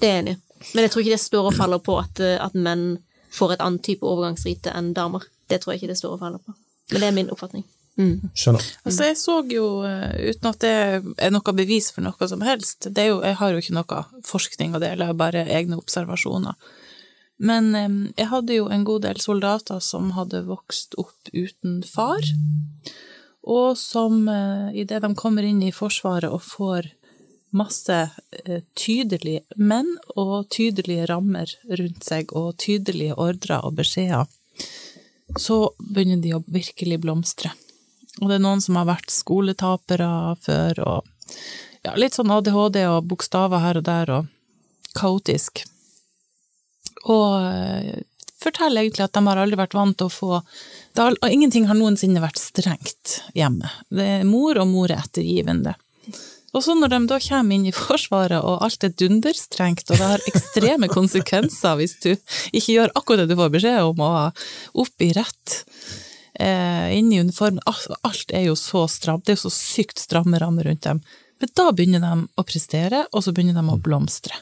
det er jeg enig i. Men jeg tror ikke det står og faller på at, eh, at menn får et annet type overgangsrite enn damer. Det tror jeg ikke det står og faller på. Men det er min oppfatning. Mm. Skjønner. Altså, jeg så jo, eh, uten at det er noe bevis for noe som helst det er jo, Jeg har jo ikke noe forskning å dele, bare egne observasjoner. Men eh, jeg hadde jo en god del soldater som hadde vokst opp uten far, og som eh, idet de kommer inn i Forsvaret og får masse tydelige menn og tydelige rammer rundt seg, og tydelige ordrer og beskjeder, så begynner de å virkelig blomstre. Og det er noen som har vært skoletapere før, og ja, litt sånn ADHD og bokstaver her og der, og kaotisk. Og eh, forteller egentlig at de har aldri vært vant til å få har, og Ingenting har noensinne vært strengt hjemme. Det er mor, og mor er ettergivende. Og så når de da kommer inn i Forsvaret, og alt er dunderstrengt, og det har ekstreme konsekvenser hvis du ikke gjør akkurat det du får beskjed om, og opp i rett eh, inn i uniformen alt, er jo så stramt, det er jo så sykt stramme rammer rundt dem. Men da begynner de å prestere, og så begynner de å blomstre.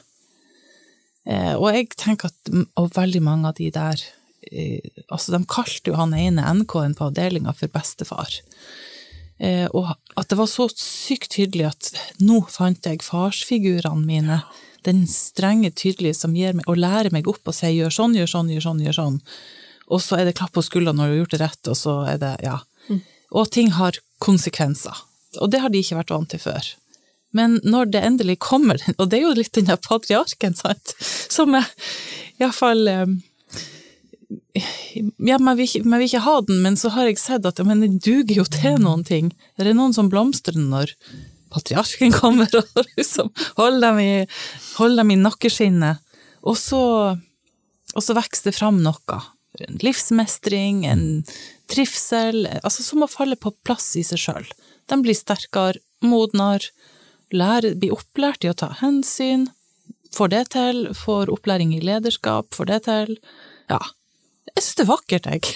Eh, og jeg tenker at og veldig mange av de der eh, Altså, de kalte jo han ene NK-en på avdelinga for bestefar. Eh, og at det var så sykt tydelig at nå fant jeg farsfigurene mine. Den strenge, tydelige som gir meg, og lærer meg opp og sier gjør sånn, gjør sånn, gjør sånn, gjør sånn. Og så er det klapp på skuldra når du har gjort det rett, og så er det ja. Og ting har konsekvenser. Og det har de ikke vært vant til før. Men når det endelig kommer, og det er jo litt den der patriarken, sant, som er iallfall ja, man vil, ikke, man vil ikke ha den, men så har jeg sett at men den duger jo til noen ting. Det er noen som blomstrer når patriarken kommer og liksom holder dem i, holder dem i nakkeskinnet. Og så, og så vokser det fram noe. En livsmestring, en trivsel, altså som å falle på plass i seg sjøl. De blir sterkere, modnere, lærer, blir opplært i å ta hensyn, får det til, får opplæring i lederskap, får det til. Ja. Jeg syns det er vakkert, jeg.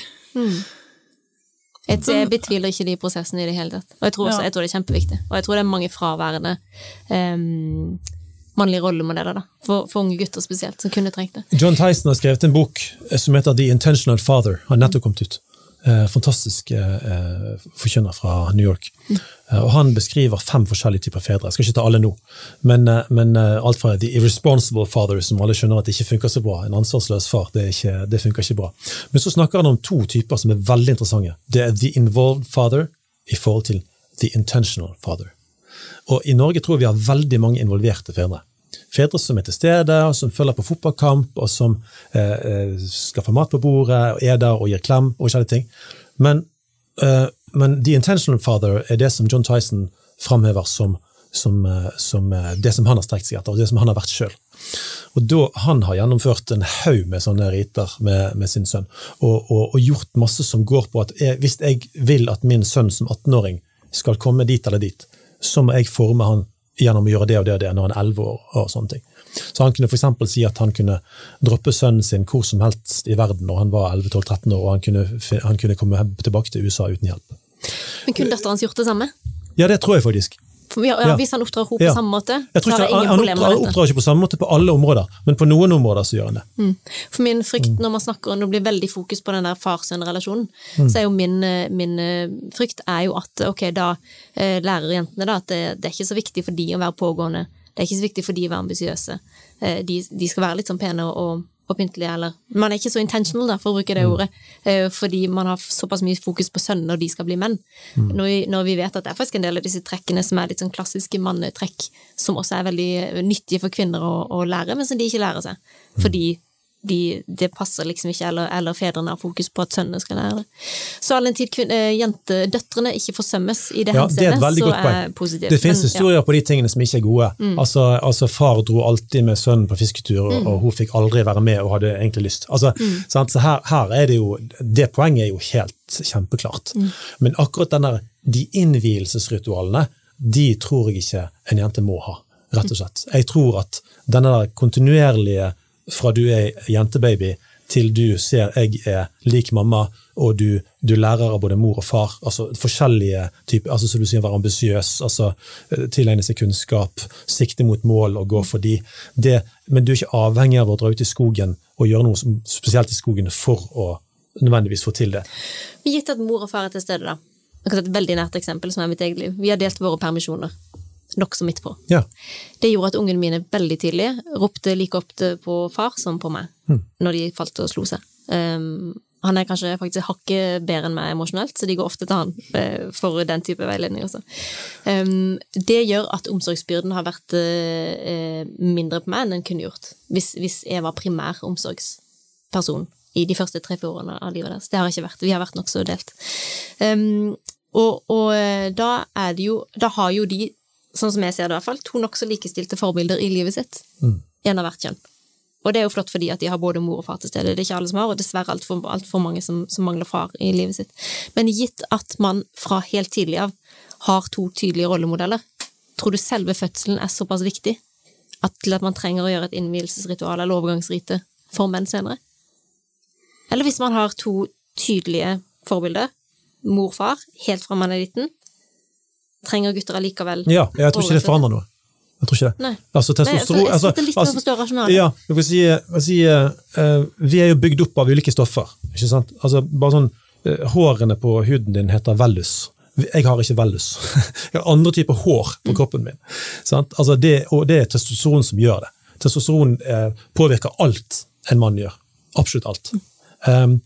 Jeg, jeg betviler ikke de prosessene i det hele tatt. Og jeg tror, også, Ja. jeg tror det er kjempeviktig. Og jeg tror det er mange fraværende em, mannlige rollemodeller, da. For, for unge gutter spesielt, som kunne trengt det. John Tyson har skrevet en bok eh, som heter The Intentional Father. Har nettopp kommet ut. Eh, fantastisk eh, eh, forkynner fra New York. Eh, og Han beskriver fem forskjellige typer fedre. Jeg skal ikke ta alle nå. Men, eh, men alt fra the irresponsible father, som alle skjønner at det ikke funker så bra. En ansvarsløs far. Det, ikke, det funker ikke bra. Men så snakker han om to typer som er veldig interessante. Det er the involved father i forhold til the intentional father. Og i Norge tror vi har veldig mange involverte fedre. Fedre som er til stede, og som følger på fotballkamp, og som eh, eh, skaffer mat på bordet, og er der og gir klem og forskjellige ting. Men, eh, men the intentional father er det som John Tyson framhever som, som, eh, som eh, det som han har strekt seg etter, og det som han har vært sjøl. Og da, Han har gjennomført en haug med sånne riter med, med sin sønn, og, og, og gjort masse som går på at jeg, hvis jeg vil at min sønn som 18-åring skal komme dit eller dit, så må jeg forme han gjennom å gjøre det og det og det når han er 11 år. og sånne ting. Så Han kunne for si at han kunne droppe sønnen sin hvor som helst i verden når han var 11-12-13 år, og han kunne, han kunne komme tilbake til USA uten hjelp. Men kunne datteren hans gjort det samme? Ja, det tror jeg faktisk. Ja, Ja. Hvis han oppdrar henne på Ja. samme måte, så har jeg ingen problemer med dette. Han oppdrar ikke på samme måte på alle områder, men på noen områder så gjør han det. Mm. For min Mm. frykt når man snakker om det blir veldig fokus på den der far-sønn-relasjonen, Mm. så er jo min, eh, min eh, frykt er jo at ok, da eh, lærer jentene da at det, det er ikke så viktig for de å være pågående, det er ikke så viktig for de å være ambisiøse. De, de skal være litt sånn pene og, pyntelige, eller Man er ikke så intentional, da, for å bruke det Mm. ordet, eh, fordi man har såpass mye fokus på sønnen når de skal bli menn. Mm. Når, vi, når vi vet at det er faktisk en del av disse trekkene som er litt sånn klassiske mannetrekk, som også er veldig nyttige for kvinner å, å lære, men som de ikke lærer seg. Mm. Fordi de, det passer liksom ikke, eller, eller fedrene har fokus på at sønnene skal lære det. Så all den tid kvin- eh, jente, døtrene ikke forsømmes i det Ja, det et henseendet, så er positivt. Det finnes Men, historier på de tingene som ikke er gode. Altså, altså Far dro alltid med sønnen på fisketur, og, og hun fikk aldri være med og hadde egentlig lyst. Altså, sant? Så her, her er det jo Det poenget er jo helt kjempeklart. Men akkurat denne, de innvielsesritualene, de tror jeg ikke en jente må ha, rett og slett. Jeg tror at denne kontinuerlige fra du er jentebaby til du ser jeg er lik mamma, og du, du lærer av både mor og far. altså Forskjellige typer, altså som du sier, være ambisiøs, altså eh, tilegne seg kunnskap, sikte mot mål og gå for de. Det, men du er ikke avhengig av å dra ut i skogen og gjøre noe spesielt i skogen for å nødvendigvis få til det. Gitt at mor og far er til stede, da. Et veldig nært eksempel som er mitt eget liv. Vi har delt våre permisjoner. Nokså midt på. Ja, Det gjorde at ungene mine veldig tidlig ropte like opp på far som på meg, når de falt og slo seg. Um, han er kanskje faktisk hakket bedre enn meg emosjonelt, så de går ofte til han eh, for den type veiledning også. Um, det gjør at omsorgsbyrden har vært uh, mindre på meg enn den kunne gjort, hvis, hvis jeg var primær omsorgsperson i de første tre-fire årene av livet deres. Det har ikke vært. Vi har vært nokså delt. Um, og, og eh, da er det jo Da har jo de sånn som jeg ser det i hvert fall, to nokså likestilte forbilder i livet sitt. En av hvert kjønn. Og det er jo flott fordi at de har både mor og far til stede. Det er ikke alle som har, og dessverre altfor alt for mange som, som mangler far i livet sitt. Men gitt at man fra helt tidlig av har to tydelige rollemodeller, tror du selve fødselen er såpass viktig at, til at man trenger å gjøre et innvielsesritual eller overgangsrite for menn senere? Eller hvis man har to tydelige forbilder, mor og far, helt fra man er liten, trenger gutter allikevel ja jeg tror ikke det forandrer noe. Jeg tror ikke det. Nei. Altså, Nei, jeg, sitter altså, litt med å altså, forstå rasjonalet. Ja, jeg vil si, jeg si uh, Vi er jo bygd opp av ulike stoffer. ikke sant? Altså, bare sånn, uh, Hårene på huden din heter vellus. Jeg har ikke vellus. Jeg har andre typer hår på kroppen min. Sant? Altså det, og det er testosteron som gjør det. Testosteron eh, påvirker alt en mann gjør. Absolutt alt. Um,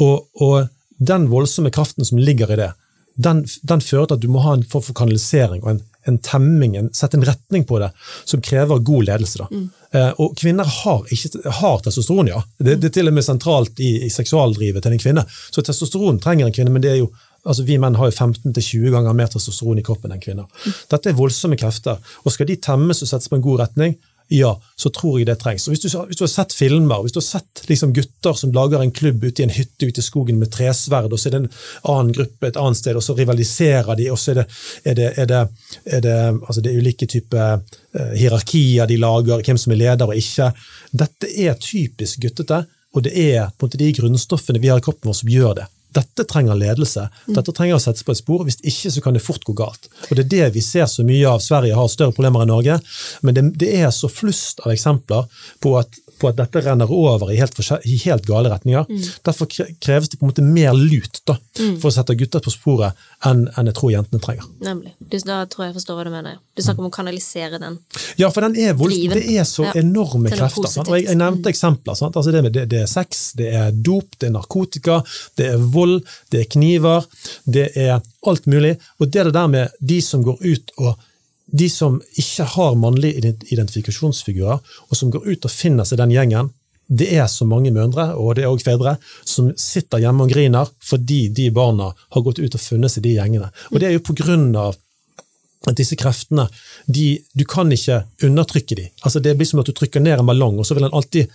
og, og den voldsomme kraften som ligger i det, den, den fører til at du må ha en form for kanalisering og en, en temming, en, sette en retning på det, som krever god ledelse. Da. Eh, og kvinner har, ikke, har testosteron, ja. Det, det er til og med sentralt i, i seksualdrivet til en kvinne. Så testosteron trenger en kvinne, men det er jo Altså, Vi menn har jo 15-20 ganger mer testosteron i kroppen enn kvinner. Dette er voldsomme krefter, og skal de temmes og settes på en god retning, ja, så tror jeg det trengs. Og hvis, du, hvis du har sett filmer, hvis du har sett liksom, gutter som lager en klubb ute i en hytte ute i skogen med tresverd, og så er det en annen gruppe et annet sted, og så rivaliserer de, og så er det, er det, er det, er det, altså ulike typer eh, hierarkier de lager, hvem som er leder og ikke. Dette er typisk guttete, og det er på en måte de grunnstoffene vi har i kroppen vår som gjør det. Dette trenger ledelse. Dette trenger å settes på et spor. Hvis ikke så kan det fort gå galt. Og Det er det vi ser så mye av. Sverige har større problemer enn Norge, men det, det er så flust av eksempler på at, på at dette renner over i helt, i helt gale retninger. Derfor kreves det på en måte mer lut da, for å sette gutter på sporet enn, enn jeg tror jentene trenger. Nemlig. Du, da tror jeg jeg forstår hva du mener. Du snakker om å kanalisere den. Ja, for den er vold, det er så Ja. enorme krefter. Og jeg, jeg nevnte eksempler. Sant? Altså det, det, det er sex, det er dop, det er narkotika, det er vold, det er kniver, det er alt mulig. Og det er det der med de som går ut og de som ikke har mannlige identifikasjonsfigurer, og som går ut og finner seg den gjengen, det er så mange mødre, og det er også fedre, som sitter hjemme og griner fordi de barna har gått ut og funnet seg de gjengene. Og det er jo på grunn av at disse kreftene, de, du kan ikke undertrykke de. Altså Det blir som at du trykker ned en ballong, og så vil den alltid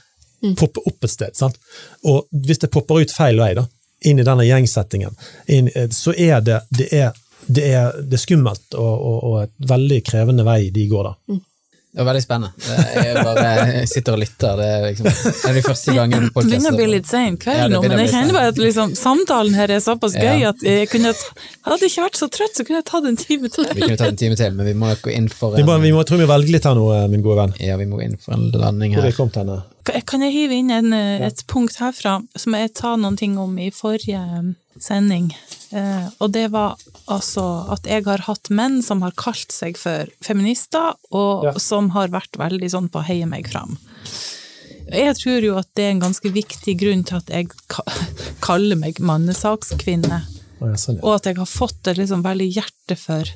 poppe opp et sted. Sant? Og hvis det popper ut feil vei, da, inn i denne gjengsettingen, inn, eh, så er det, det, er, det, er, det er skummelt og, og, og et veldig krevende vei de går da. Det var veldig spennende. Jeg bare jeg sitter og lytter. Det er liksom det er de første gangene Det begynner å bli litt sein kveld Ja, nå, men jeg kjenner bare at liksom, samtalen her er såpass Ja. gøy at jeg kunne Hadde jeg ikke vært så trøtt, så kunne jeg tatt en time til. Vi kunne tatt en time til, men vi må gå inn for Vi må, en, vi må, tror vi må velge litt her nå, eh, min gode venn. ja, vi må inn for en landing Hvor er her. vi kommet henne? Kan jeg hive inn en, eh, et punkt herfra som jeg tar noen ting om i forrige sending? Eh, og det var altså at jeg har hatt menn som har kalt seg for feminister, og Ja. som har vært veldig sånn på å heie meg fram. Jeg tror jo at det er en ganske viktig grunn til at jeg ka kaller meg mannesakskvinne. Ja, sånn, ja. Og at jeg har fått et liksom veldig hjerte for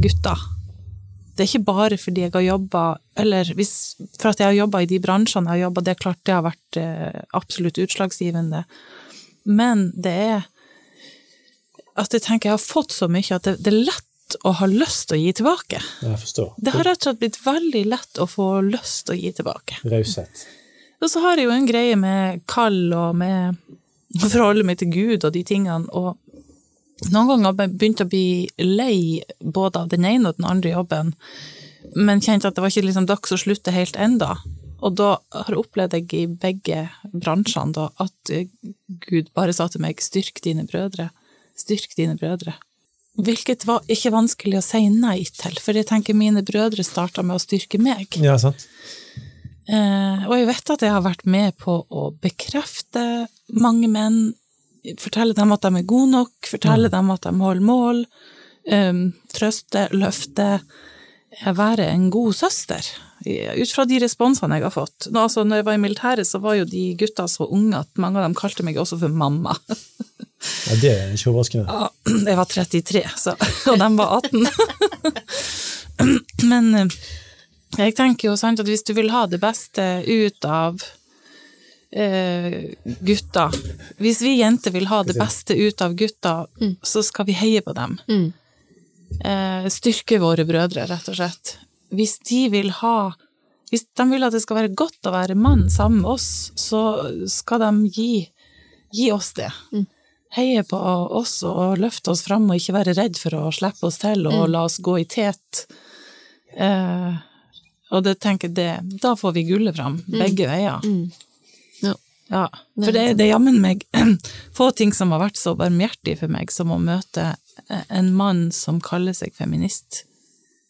gutter. det er ikke bare fordi jeg har jobba Eller hvis, for at jeg har jobba i de bransjene jeg har jobba, det er klart det har vært eh, absolutt utslagsgivende. Men det er at jeg tenker jeg har fått så mye at det, det er lett å ha lyst til å gi tilbake. Jeg forstår. Det har rett og slett blitt veldig lett å få lyst til å gi tilbake. Raushet. Og så har jeg jo en greie med kall og med forholdet mitt til Gud og de tingene, og noen ganger har jeg begynt å bli lei både av den ene og den andre jobben, men kjente at det var ikke liksom dags å slutte helt enda. Og da har jeg opplevd jeg i begge bransjene da, at Gud bare sa til meg 'styrk dine brødre'. Styrk dine brødre. Hvilket var ikke vanskelig å si nei til, for jeg tenker mine brødre starta med å styrke meg. Ja, sant. Eh, og jeg vet at jeg har vært med på å bekrefte mange menn, fortelle dem at de er gode nok, fortelle dem at de holder mål, eh, trøste, løfte, være en god søster. Ut fra de responsene jeg har fått. Nå, altså, når jeg var i militæret, så var jo de gutta så unge at mange av dem kalte meg også for mamma. Ja, det er ikke overraskende. Ja, jeg var 33, så, og de var 18. Men eh, jeg tenker jo sant at hvis du vil ha det beste ut av eh, gutta Hvis vi jenter vil ha det beste ut av gutta, så skal vi heie på dem. Mm. Eh, styrke våre brødre, rett og slett. Hvis de vil ha Hvis de vil at det skal være godt å være mann sammen med oss, så skal de gi, gi oss det. Heie på oss og løfte oss fram, og ikke være redd for å slippe oss til og la oss gå i tet. Eh, og det tenker det, da får vi gullet fram, begge veier. Ja. Ja, for det, det er jammen meg få ting som har vært så barmhjertig for meg som å møte en mann som kaller seg feminist.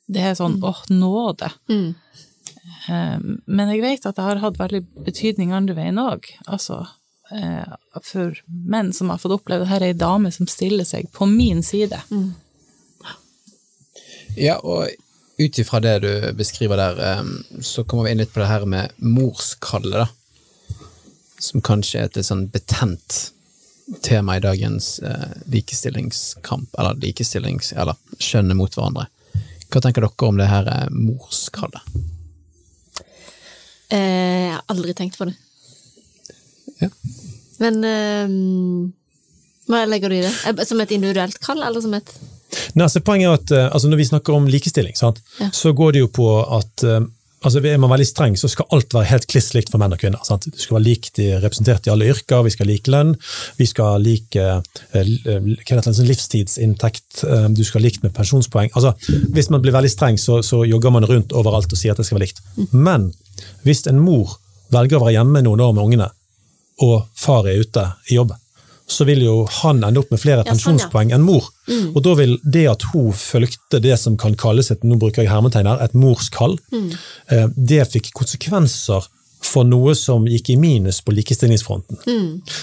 Det er sånn åh, nåde. Mm. Eh, Men jeg vet at det har hatt veldig betydning andre veien òg. Altså, eh, for menn som har fått oppleve det her, er ei dame som stiller seg på min side. Ja, og ut ifra det du beskriver der, så kommer vi inn litt på det her med morskallet, da. Som kanskje er et litt sånn betent tema i dagens eh, likestillingskamp, eller likestillings... eller skjønnet mot hverandre. Hva tenker dere om det her eh, morskallet? Eh, jeg har aldri tenkt på det. Ja. Men eh, hva legger du i det? Eh, Som et individuelt kall, eller som et Nei, så poenget er at eh, altså Når vi snakker om likestilling, sant, Ja. så går det jo på at altså Er man veldig streng, så skal alt være helt kliss likt for menn og kvinner. Sant? Du skal være likt representert i alle yrker, vi skal ha lik lønn, vi skal ha lik eh, eh, det, sånn livstidsinntekt, eh, du skal ha likt med pensjonspoeng. Altså, hvis man blir veldig streng, så, så jogger man rundt overalt og sier at det skal være likt. Men hvis en mor velger å være hjemme noen år med ungene, og far er ute i jobb, så vil jo han ende opp med flere Ja, sånn, ja. pensjonspoeng enn mor. Og da vil det at hun fulgte det som kan kalles et, nå bruker jeg hermetegn her, et morskall, mm. det fikk konsekvenser for noe som gikk i minus på likestillingsfronten.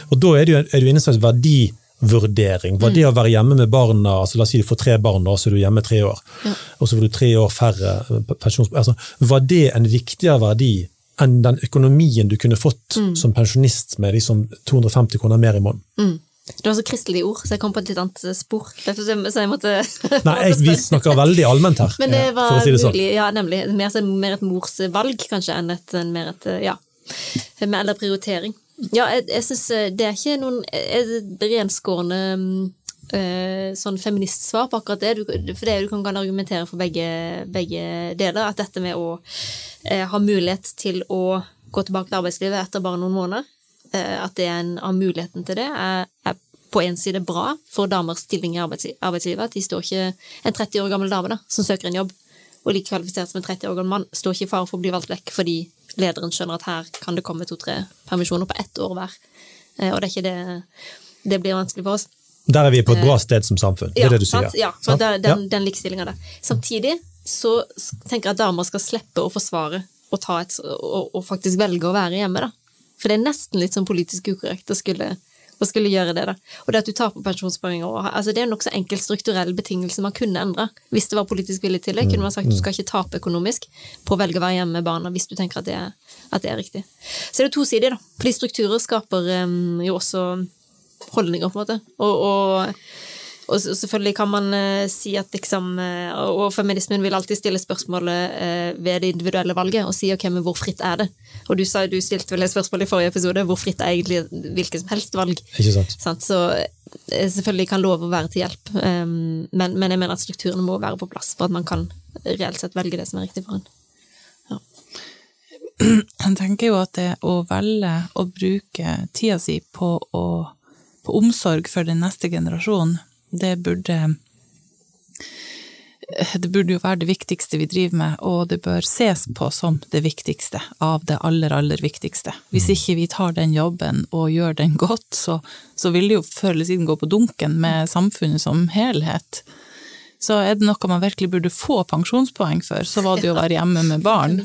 Og da er jo er du inne i en slags verdivurdering. Var det å være hjemme med barna, altså la oss si du får tre barn, og så er du hjemme tre år, og så får du tre år færre pensjonspoeng. Altså, var det en viktigere verdi enn den økonomien du kunne fått som pensjonist med liksom 250 kroner mer i måneden? Det var så kristelige ord, så jeg kom på et litt annet spor. Derfor så så jeg måtte Nei, jeg, vi snakker veldig allment her, Men det eh, var for å si det sånn. mulig, ja, nemlig. Mer, mer et morsvalg, kanskje, enn et, mer et ja, eller prioritering. Ja, jeg, jeg syns det er ikke noen renskårne eh, sånn feministsvar på akkurat det. Du, for det du kan, kan argumentere for begge, begge deler. At dette med å eh, ha mulighet til å gå tilbake til arbeidslivet etter bare noen måneder, eh, at det er en, har muligheten til det, er, er på en side bra for damers stilling i arbeidslivet. At de står ikke En 30 år gammel dame da, som søker en jobb, og like kvalifisert som en 30 år gammel mann, står ikke i fare for å bli valgt vekk fordi lederen skjønner at her kan det komme to-tre permisjoner på ett år hver. Eh, Og det er ikke det Det blir vanskelig for oss. Der er vi på et bra sted som samfunn, det er det du sier. sant? Ja, Sant? den, den likestillinga der. Samtidig så tenker jeg at damer skal slippe å forsvare og, ta et, og, og faktisk velge å være hjemme, da. For det er nesten litt sånn politisk ukorrekt å skulle, å skulle gjøre det, da. Og det at du tar på ha- altså Det er en nokså enkel strukturell betingelse man kunne endre hvis det var politisk vilje til det. Kunne man sagt du skal ikke tape økonomisk på å velge å være hjemme med barna hvis du tenker at det er, at det er riktig. Så det er to sider, da. Fordi strukturer skaper um, jo også holdninger, på en måte. Og, og Og selvfølgelig kan man eh, si at liksom eh, Og feminismen vil alltid stille spørsmålet eh, ved det individuelle valget, og si ok, men hvor fritt er det? Og du sa du stilte vel et spørsmål i forrige episode, hvor fritt er egentlig hvilket som helst valg? Ikke sant? Sant? Så eh, selvfølgelig kan lov å være til hjelp, um, men, men jeg mener at strukturene må være på plass for at man kan reelt sett velge det som er riktig for en. Jeg tenker jo at det å velge å bruke tida si på, å, på omsorg for den neste generasjonen, det burde det burde jo være det viktigste vi driver med, og det bør ses på som det viktigste av det aller, aller viktigste. Hvis ikke vi tar den jobben og gjør den godt, så, så vil det jo før eller siden gå på dunken med samfunnet som helhet. Så er det noe man virkelig burde få pensjonspoeng for, så var det jo å være hjemme med barn.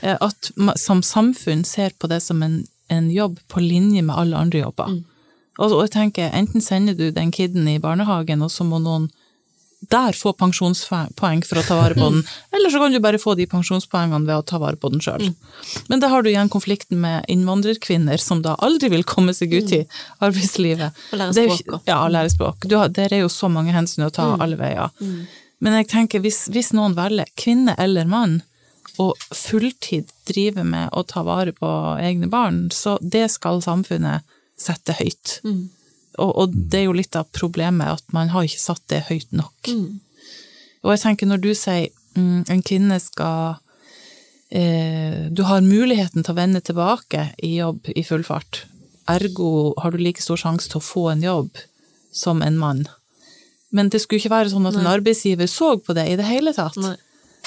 Eh, At man som samfunn ser på det som en, en jobb på linje med alle andre jobber. Og, og jeg tenker, enten sender du den kiden i barnehagen, og så må noen der få pensjonspoeng for å ta vare på den, eller så kan du bare få de pensjonspoengene ved å ta vare på den sjøl. Men da har du igjen konflikten med innvandrerkvinner, som da aldri vil komme seg ut i arbeidslivet. Og lære jo språk også. Ja, lære språk. Du har, der er jo så mange hensyn å ta alle veier. Men jeg tenker, hvis, hvis noen velger, kvinne eller mann, å fulltid drive med å ta vare på egne barn, så det skal samfunnet sette høyt. Og, og det er jo litt av problemet, at man har ikke satt det høyt nok. Og jeg tenker, når du sier mm, en kvinne skal eh, Du har muligheten til å vende tilbake i jobb i full fart, ergo har du like stor sjanse til å få en jobb som en mann. Men det skulle ikke være sånn at en arbeidsgiver så på det i det hele tatt. Nei.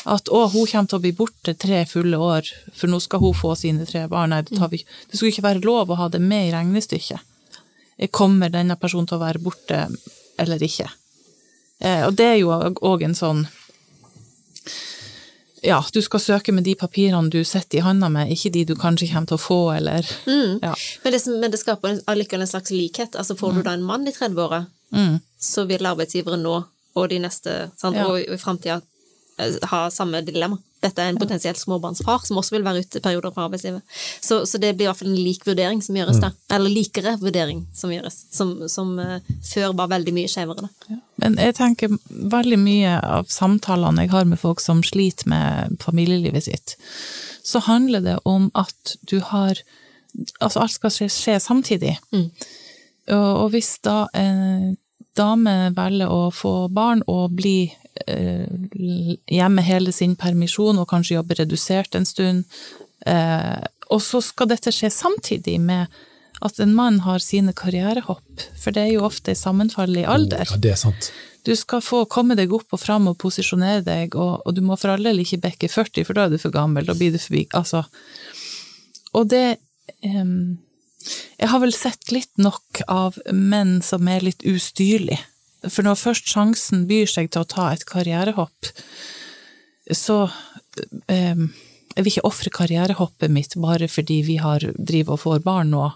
At å, hun kommer til å bli borte tre fulle år, for nå skal hun få sine tre barn. Nei, det, tar vi. det skulle ikke være lov å ha det med i regnestykket. Eh, Kommer denne personen til å være borte eller ikke? Eh, og det er jo òg en sånn Ja, du skal søke med de papirene du sitter i handa med, ikke de du kanskje kommer til å få, eller ja. Men det, men det skaper allikevel en slags likhet. Altså Får du da en mann i 30-åra, Mm. så vil arbeidsgiveren nå og de neste, sant, Ja. og i framtida ha samme dilemma. Dette er en potensielt småbarnsfar som også vil være ute i perioder fra arbeidslivet. Så, så det blir i hvert fall en lik vurdering som gjøres da. Eller likere vurdering som gjøres, som, som eh, før var veldig mye skjevere. da. Men jeg tenker veldig mye av samtalene jeg har med folk som sliter med familielivet sitt, så handler det om at du har Altså, alt skal skje, skje samtidig. Og, og hvis da en dame velger å få barn og bli eh, hjemme hele sin permisjon og kanskje jobbe redusert en stund, eh, og så skal dette skje samtidig med at en mann har sine karrierehopp, for det er jo ofte sammenfall i alder. Ja, det er sant. Du skal få komme deg opp og fram og posisjonere deg, og, og du må for all del ikke bekke 40, for da er du for gammel, da blir du forbi Altså. Og det um, Jeg har vel sett litt nok av menn som er litt ustyrlige. For når først sjansen byr seg til å ta et karrierehopp, så eh, jeg vil ikke ofre karrierehoppet mitt bare fordi vi har driver og får barn nå.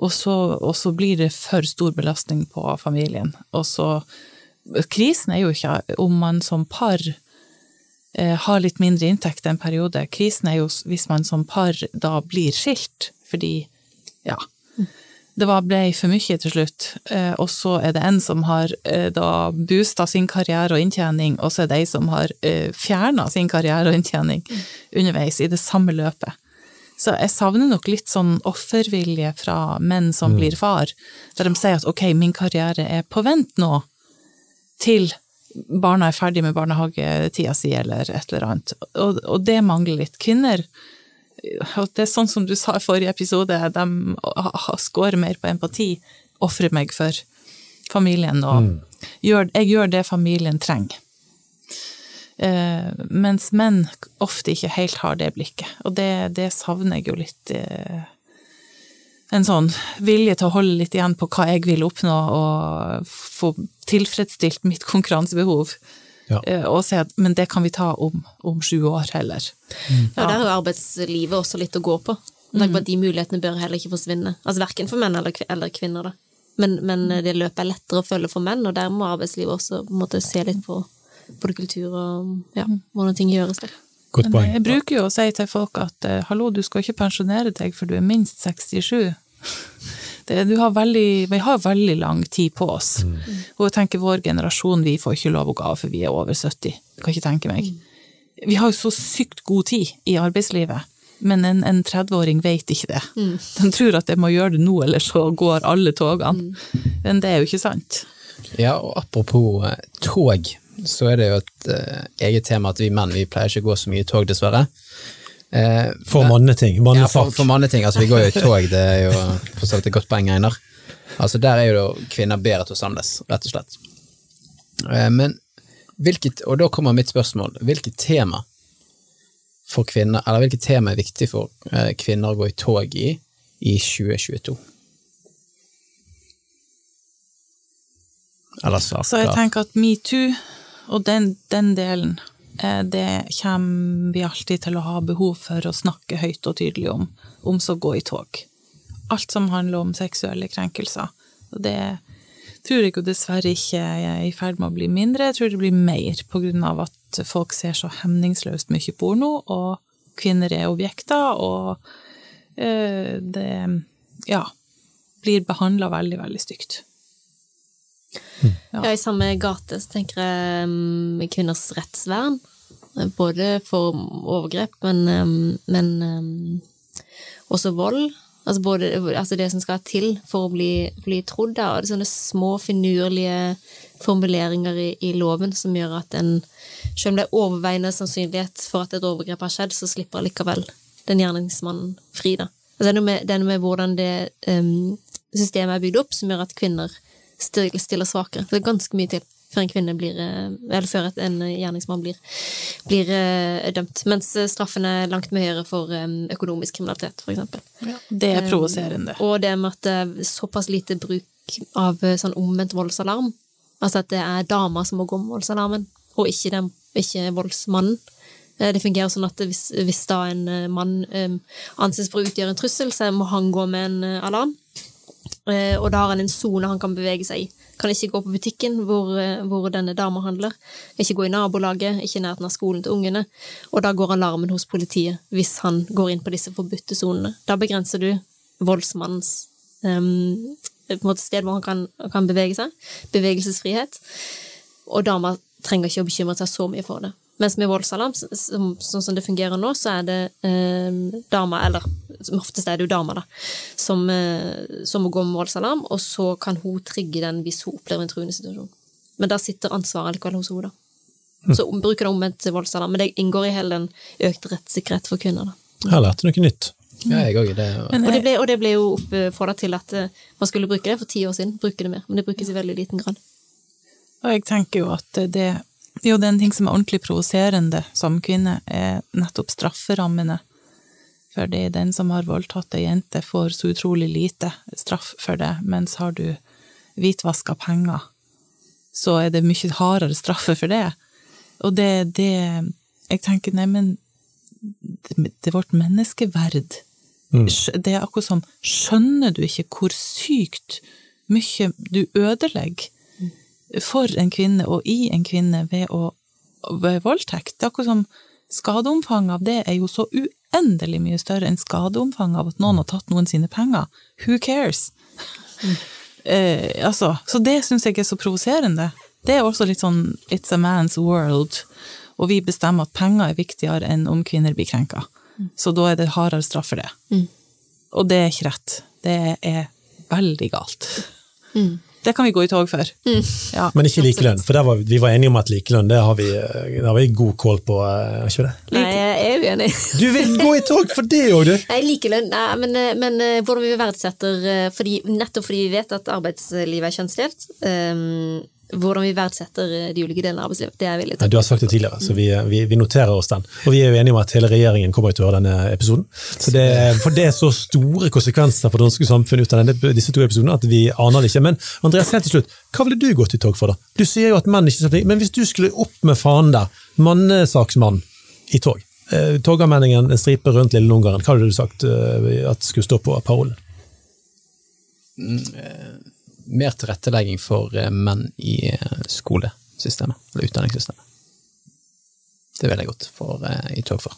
Og, så, og så blir det for stor belastning på familien. Og så Krisen er jo ikke om man som par eh, har litt mindre inntekt en periode. Krisen er jo hvis man som par da blir skilt, fordi ja, det var, ble for mye til slutt. Eh, og så er det en som har eh, da boosta sin karriere og inntjening, og så er det ei som har eh, fjerna sin karriere og inntjening underveis i det samme løpet. Så jeg savner nok litt sånn offervilje fra menn som blir far, der de sier at ok, min karriere er på vent nå, til barna er ferdig med barnehagetida si, eller et eller annet. Og, og det mangler litt. Kvinner det er sånn som du sa i forrige episode, de scorer mer på empati, ofrer meg for familien, og gjør, jeg gjør det familien trenger. Eh, mens menn ofte ikke helt har det blikket, og det, det savner jeg jo litt. Eh, en sånn vilje til å holde litt igjen på hva jeg vil oppnå, og få tilfredsstilt mitt konkurransebehov. Ja. Eh, og si at men det kan vi ta om, om sju år heller. Ja, der er jo arbeidslivet også litt å gå på. På at De mulighetene bør heller ikke forsvinne. Altså Verken for menn eller, kvinner. da. Men, men det løpet er lettere å følge for menn, og der må arbeidslivet også på måte se litt på både kultur og ja, hvordan ting gjøres der. Godt poeng. jeg bruker jo å si til folk at eh, hallo, du skal ikke pensjonere deg for du er minst 67. Det, du har veldig, vi har veldig lang tid på oss. Og jeg tenker vår generasjon, vi får ikke lov å gå av for vi er over 70. Jeg kan ikke tenke meg. Vi har jo så sykt god tid i arbeidslivet, men en, en 30-åring vet ikke det. De tror at jeg må gjøre det nå, eller så går alle togene. Men det er jo ikke sant. Ja, og apropos eh, tog, så er det jo et eh, eget tema at vi menn vi pleier ikke å gå så mye tog, dessverre. Eh, For manneting. Mannesak. Ja, for, for manneting. Altså, vi går jo i tog, det er jo for så vidt et godt poeng, Einar. Altså, der er jo da kvinner bedre til å samles, rett og slett. Eh, Men hvilket, og da kommer mitt spørsmål, hvilket tema for kvinner, eller hvilket tema er viktig for eh, kvinner å gå i tog i i 2022? Eller svart Så jeg tenker at metoo og den, den delen, det kommer vi alltid til å ha behov for å snakke høyt og tydelig om, om så gå i tog. Alt som handler om seksuelle krenkelser. Og det tror jeg jo dessverre ikke er i ferd med å bli mindre, jeg tror det blir mer, på grunn av at folk ser så hemningsløst mye porno, og kvinner er objekter, og eh, det, ja, blir behandla veldig, veldig stygt. Ja. I samme gate så tenker jeg um, kvinners rettsvern. Både for overgrep, men, um, men um, også vold. Altså, både, altså det som skal til for å bli, bli trodd. Da. Og det er sånne små, finurlige formuleringer i, i loven som gjør at en, selv om det er overveiende sannsynlighet for at et overgrep har skjedd, så slipper allikevel den gjerningsmannen fri. Da. Altså, det, er med, noe med hvordan det um, systemet er bygd opp, som gjør at kvinner stiller, svakere. Det er ganske mye til før en kvinne blir eh, Eller før en gjerningsmann blir, blir eh, dømt. Mens eh, straffen er langt mye høyere for økonomisk kriminalitet, for eksempel. Det er provoserende. Og det med at det er såpass lite bruk av sånn omvendt voldsalarm. Altså at det er dama som må gå med voldsalarmen, og ikke, den, ikke voldsmannen. Det fungerer sånn at hvis, hvis da en mann anses for å utgjøre en trussel, så må han gå med en alarm. Eh, Og da har han en sone han kan bevege seg i. Kan ikke gå på butikken hvor, eh, hvor denne dama handler. Ikke gå i nabolaget, ikke i nærheten av skolen til ungene. Og da går alarmen hos politiet hvis han går inn på disse forbudte sonene. Da begrenser du voldsmannens måte sted hvor han kan, kan bevege seg. Bevegelsesfrihet. Og dama trenger ikke å bekymre seg så mye for det. Mens med voldsalarm, sånn som det fungerer nå, så er det eh, dama, eller som oftest er det jo dama, da, som, eh, som må gå med voldsalarm, og så kan hun trigge den hvis hun opplever en truende situasjon. Men da sitter ansvaret likevel hos henne, da. Så om- bruker det omvendt voldsalarm. Men det inngår i hele den økte rettssikkerhet for kvinner, da. Jeg lærte noe nytt. Ja, jeg òg. Det, Og det ble, og det ble jo oppfordra til at eh, man skulle bruke det for ti år siden. Bruke det mer. Men det brukes i veldig liten grad. og jeg tenker jo at det jo, det er en ting som er ordentlig provoserende som kvinne, er nettopp strafferammene. For det er den som har voldtatt ei jente, får så utrolig lite straff for det, mens har du hvitvaska penger, så er det mye hardere straffer for det. Og det, det Jeg tenker, nei, men det, det er vårt menneskeverd. Mm. Det er akkurat som Skjønner du ikke hvor sykt mye du ødelegger for en kvinne og i en kvinne ved å ved voldtekt? Det er akkurat som skadeomfanget av det er jo så uendelig mye større enn skadeomfanget av at noen har tatt noen sine penger. Who cares? Eh, altså, så det syns jeg er så provoserende. Det er også litt sånn it's a man's world, og vi bestemmer at penger er viktigere enn om kvinner blir krenka. Så da er det hardere straff for det. Og det er ikke rett. Det er veldig galt. Det kan vi gå i tog for. Ja. Men ikke likelønn, for der var, vi var enige om at likelønn det har vi, eh, det har vi god kål på. eh, ikke det? Nei, jeg er uenig. Du vil gå i tog for det òg, du! Nei, likelønn, nei, men, men eh, hvordan vi verdsetter eh, fordi, Nettopp fordi vi vet at arbeidslivet er kjønnsdelt, eh, hvordan vi verdsetter eh, de ulike delene av arbeidslivet, det er jeg villig til. Du har sagt det tidligere, så vi, vi, vi noterer oss den. Og vi er jo enige om at hele regjeringen kommer til å høre denne episoden. Så det, for det er så store konsekvenser for det norske samfunnet ut av denne, disse to episodene at vi aner det ikke. Men Andreas, helt til slutt, hva ville du gått i tog for, da? Du sier jo at menn ikke er så flinke, men hvis du skulle opp med fanen der, mannesaksmann i tog, eh, Torgallmenningen, en stripe rundt Lille Lungaren, hva hadde du sagt eh, at skulle stå på parolen? Mer tilrettelegging for eh, menn i eh, skolesystemet, eller utdanningssystemet. Det er jeg gått for, eh, i tog for.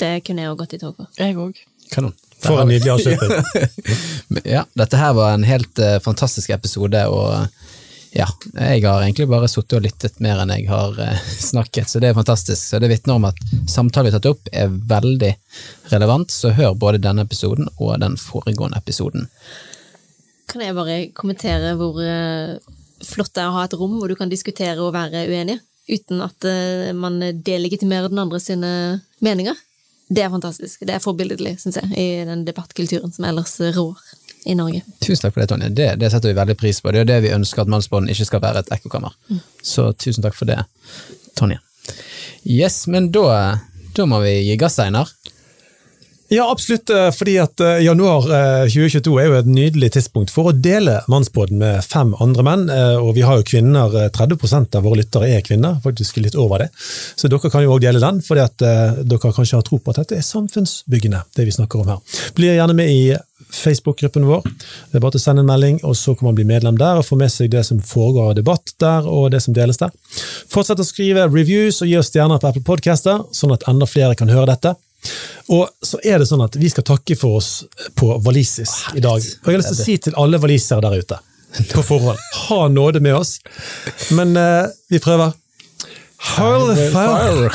Det kunne jeg òg gått i tog for. Jeg òg. Kanon. For en nydelig avslutning. Ja, dette her var en helt eh, fantastisk episode, og ja, jeg har egentlig bare sittet og lyttet mer enn jeg har eh, snakket, så det er fantastisk. Så det vitner om at samtalen vi har tatt opp er veldig relevant, så hør både denne episoden og den foregående episoden. Kan jeg bare kommentere hvor eh, flott det er å ha et rom hvor du kan diskutere og være uenig, uten at eh, man delegitimerer den andre sine meninger? Det er fantastisk. Det er forbilledlig, syns jeg, i den debattkulturen som ellers rår i Norge. Tusen takk for det, Tonje. Det, det setter vi veldig pris på. Det er det vi ønsker at Mannsbånden ikke skal være et ekkokammer. Så tusen takk for det, Tonje. Yes, men da, da må vi gi gass, Einar. Ja, absolutt, eh, fordi at eh, januar eh, 2022 er jo et nydelig tidspunkt for å dele Mannsbåten med fem andre menn, eh, og vi har jo kvinner, eh, 30% av våre lyttere er kvinner, faktisk litt over det. Så dere kan jo også dele den, fordi at eh, dere kanskje har tro på at dette er samfunnsbyggende, det vi snakker om her. Bli gjerne med i Facebook-gruppen vår. Det er bare til å sende en melding, og så kan man bli medlem der og få med seg det som foregår av debatt der, og det som deles der. Fortsett å skrive reviews og gi oss stjerner på Apple Podcaster, sånn at enda flere kan høre dette. Og så er det sånn at Vi skal takke for oss på walisisk i dag. Og jeg har lyst til å si til alle walisere der ute på forhånd ha nåde med oss. Men uh, vi prøver. Hold fire.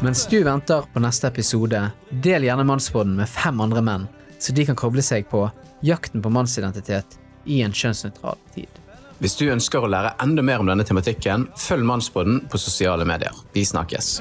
Mens du venter på neste episode, del gjerne mannsbåden med fem andre menn, så de kan koble seg på jakten på mannsidentitet i en kjønnsnøytral tid. Hvis du ønsker å lære enda mer om denne tematikken, følg Mannsboden på sosiale medier. Vi snakkes.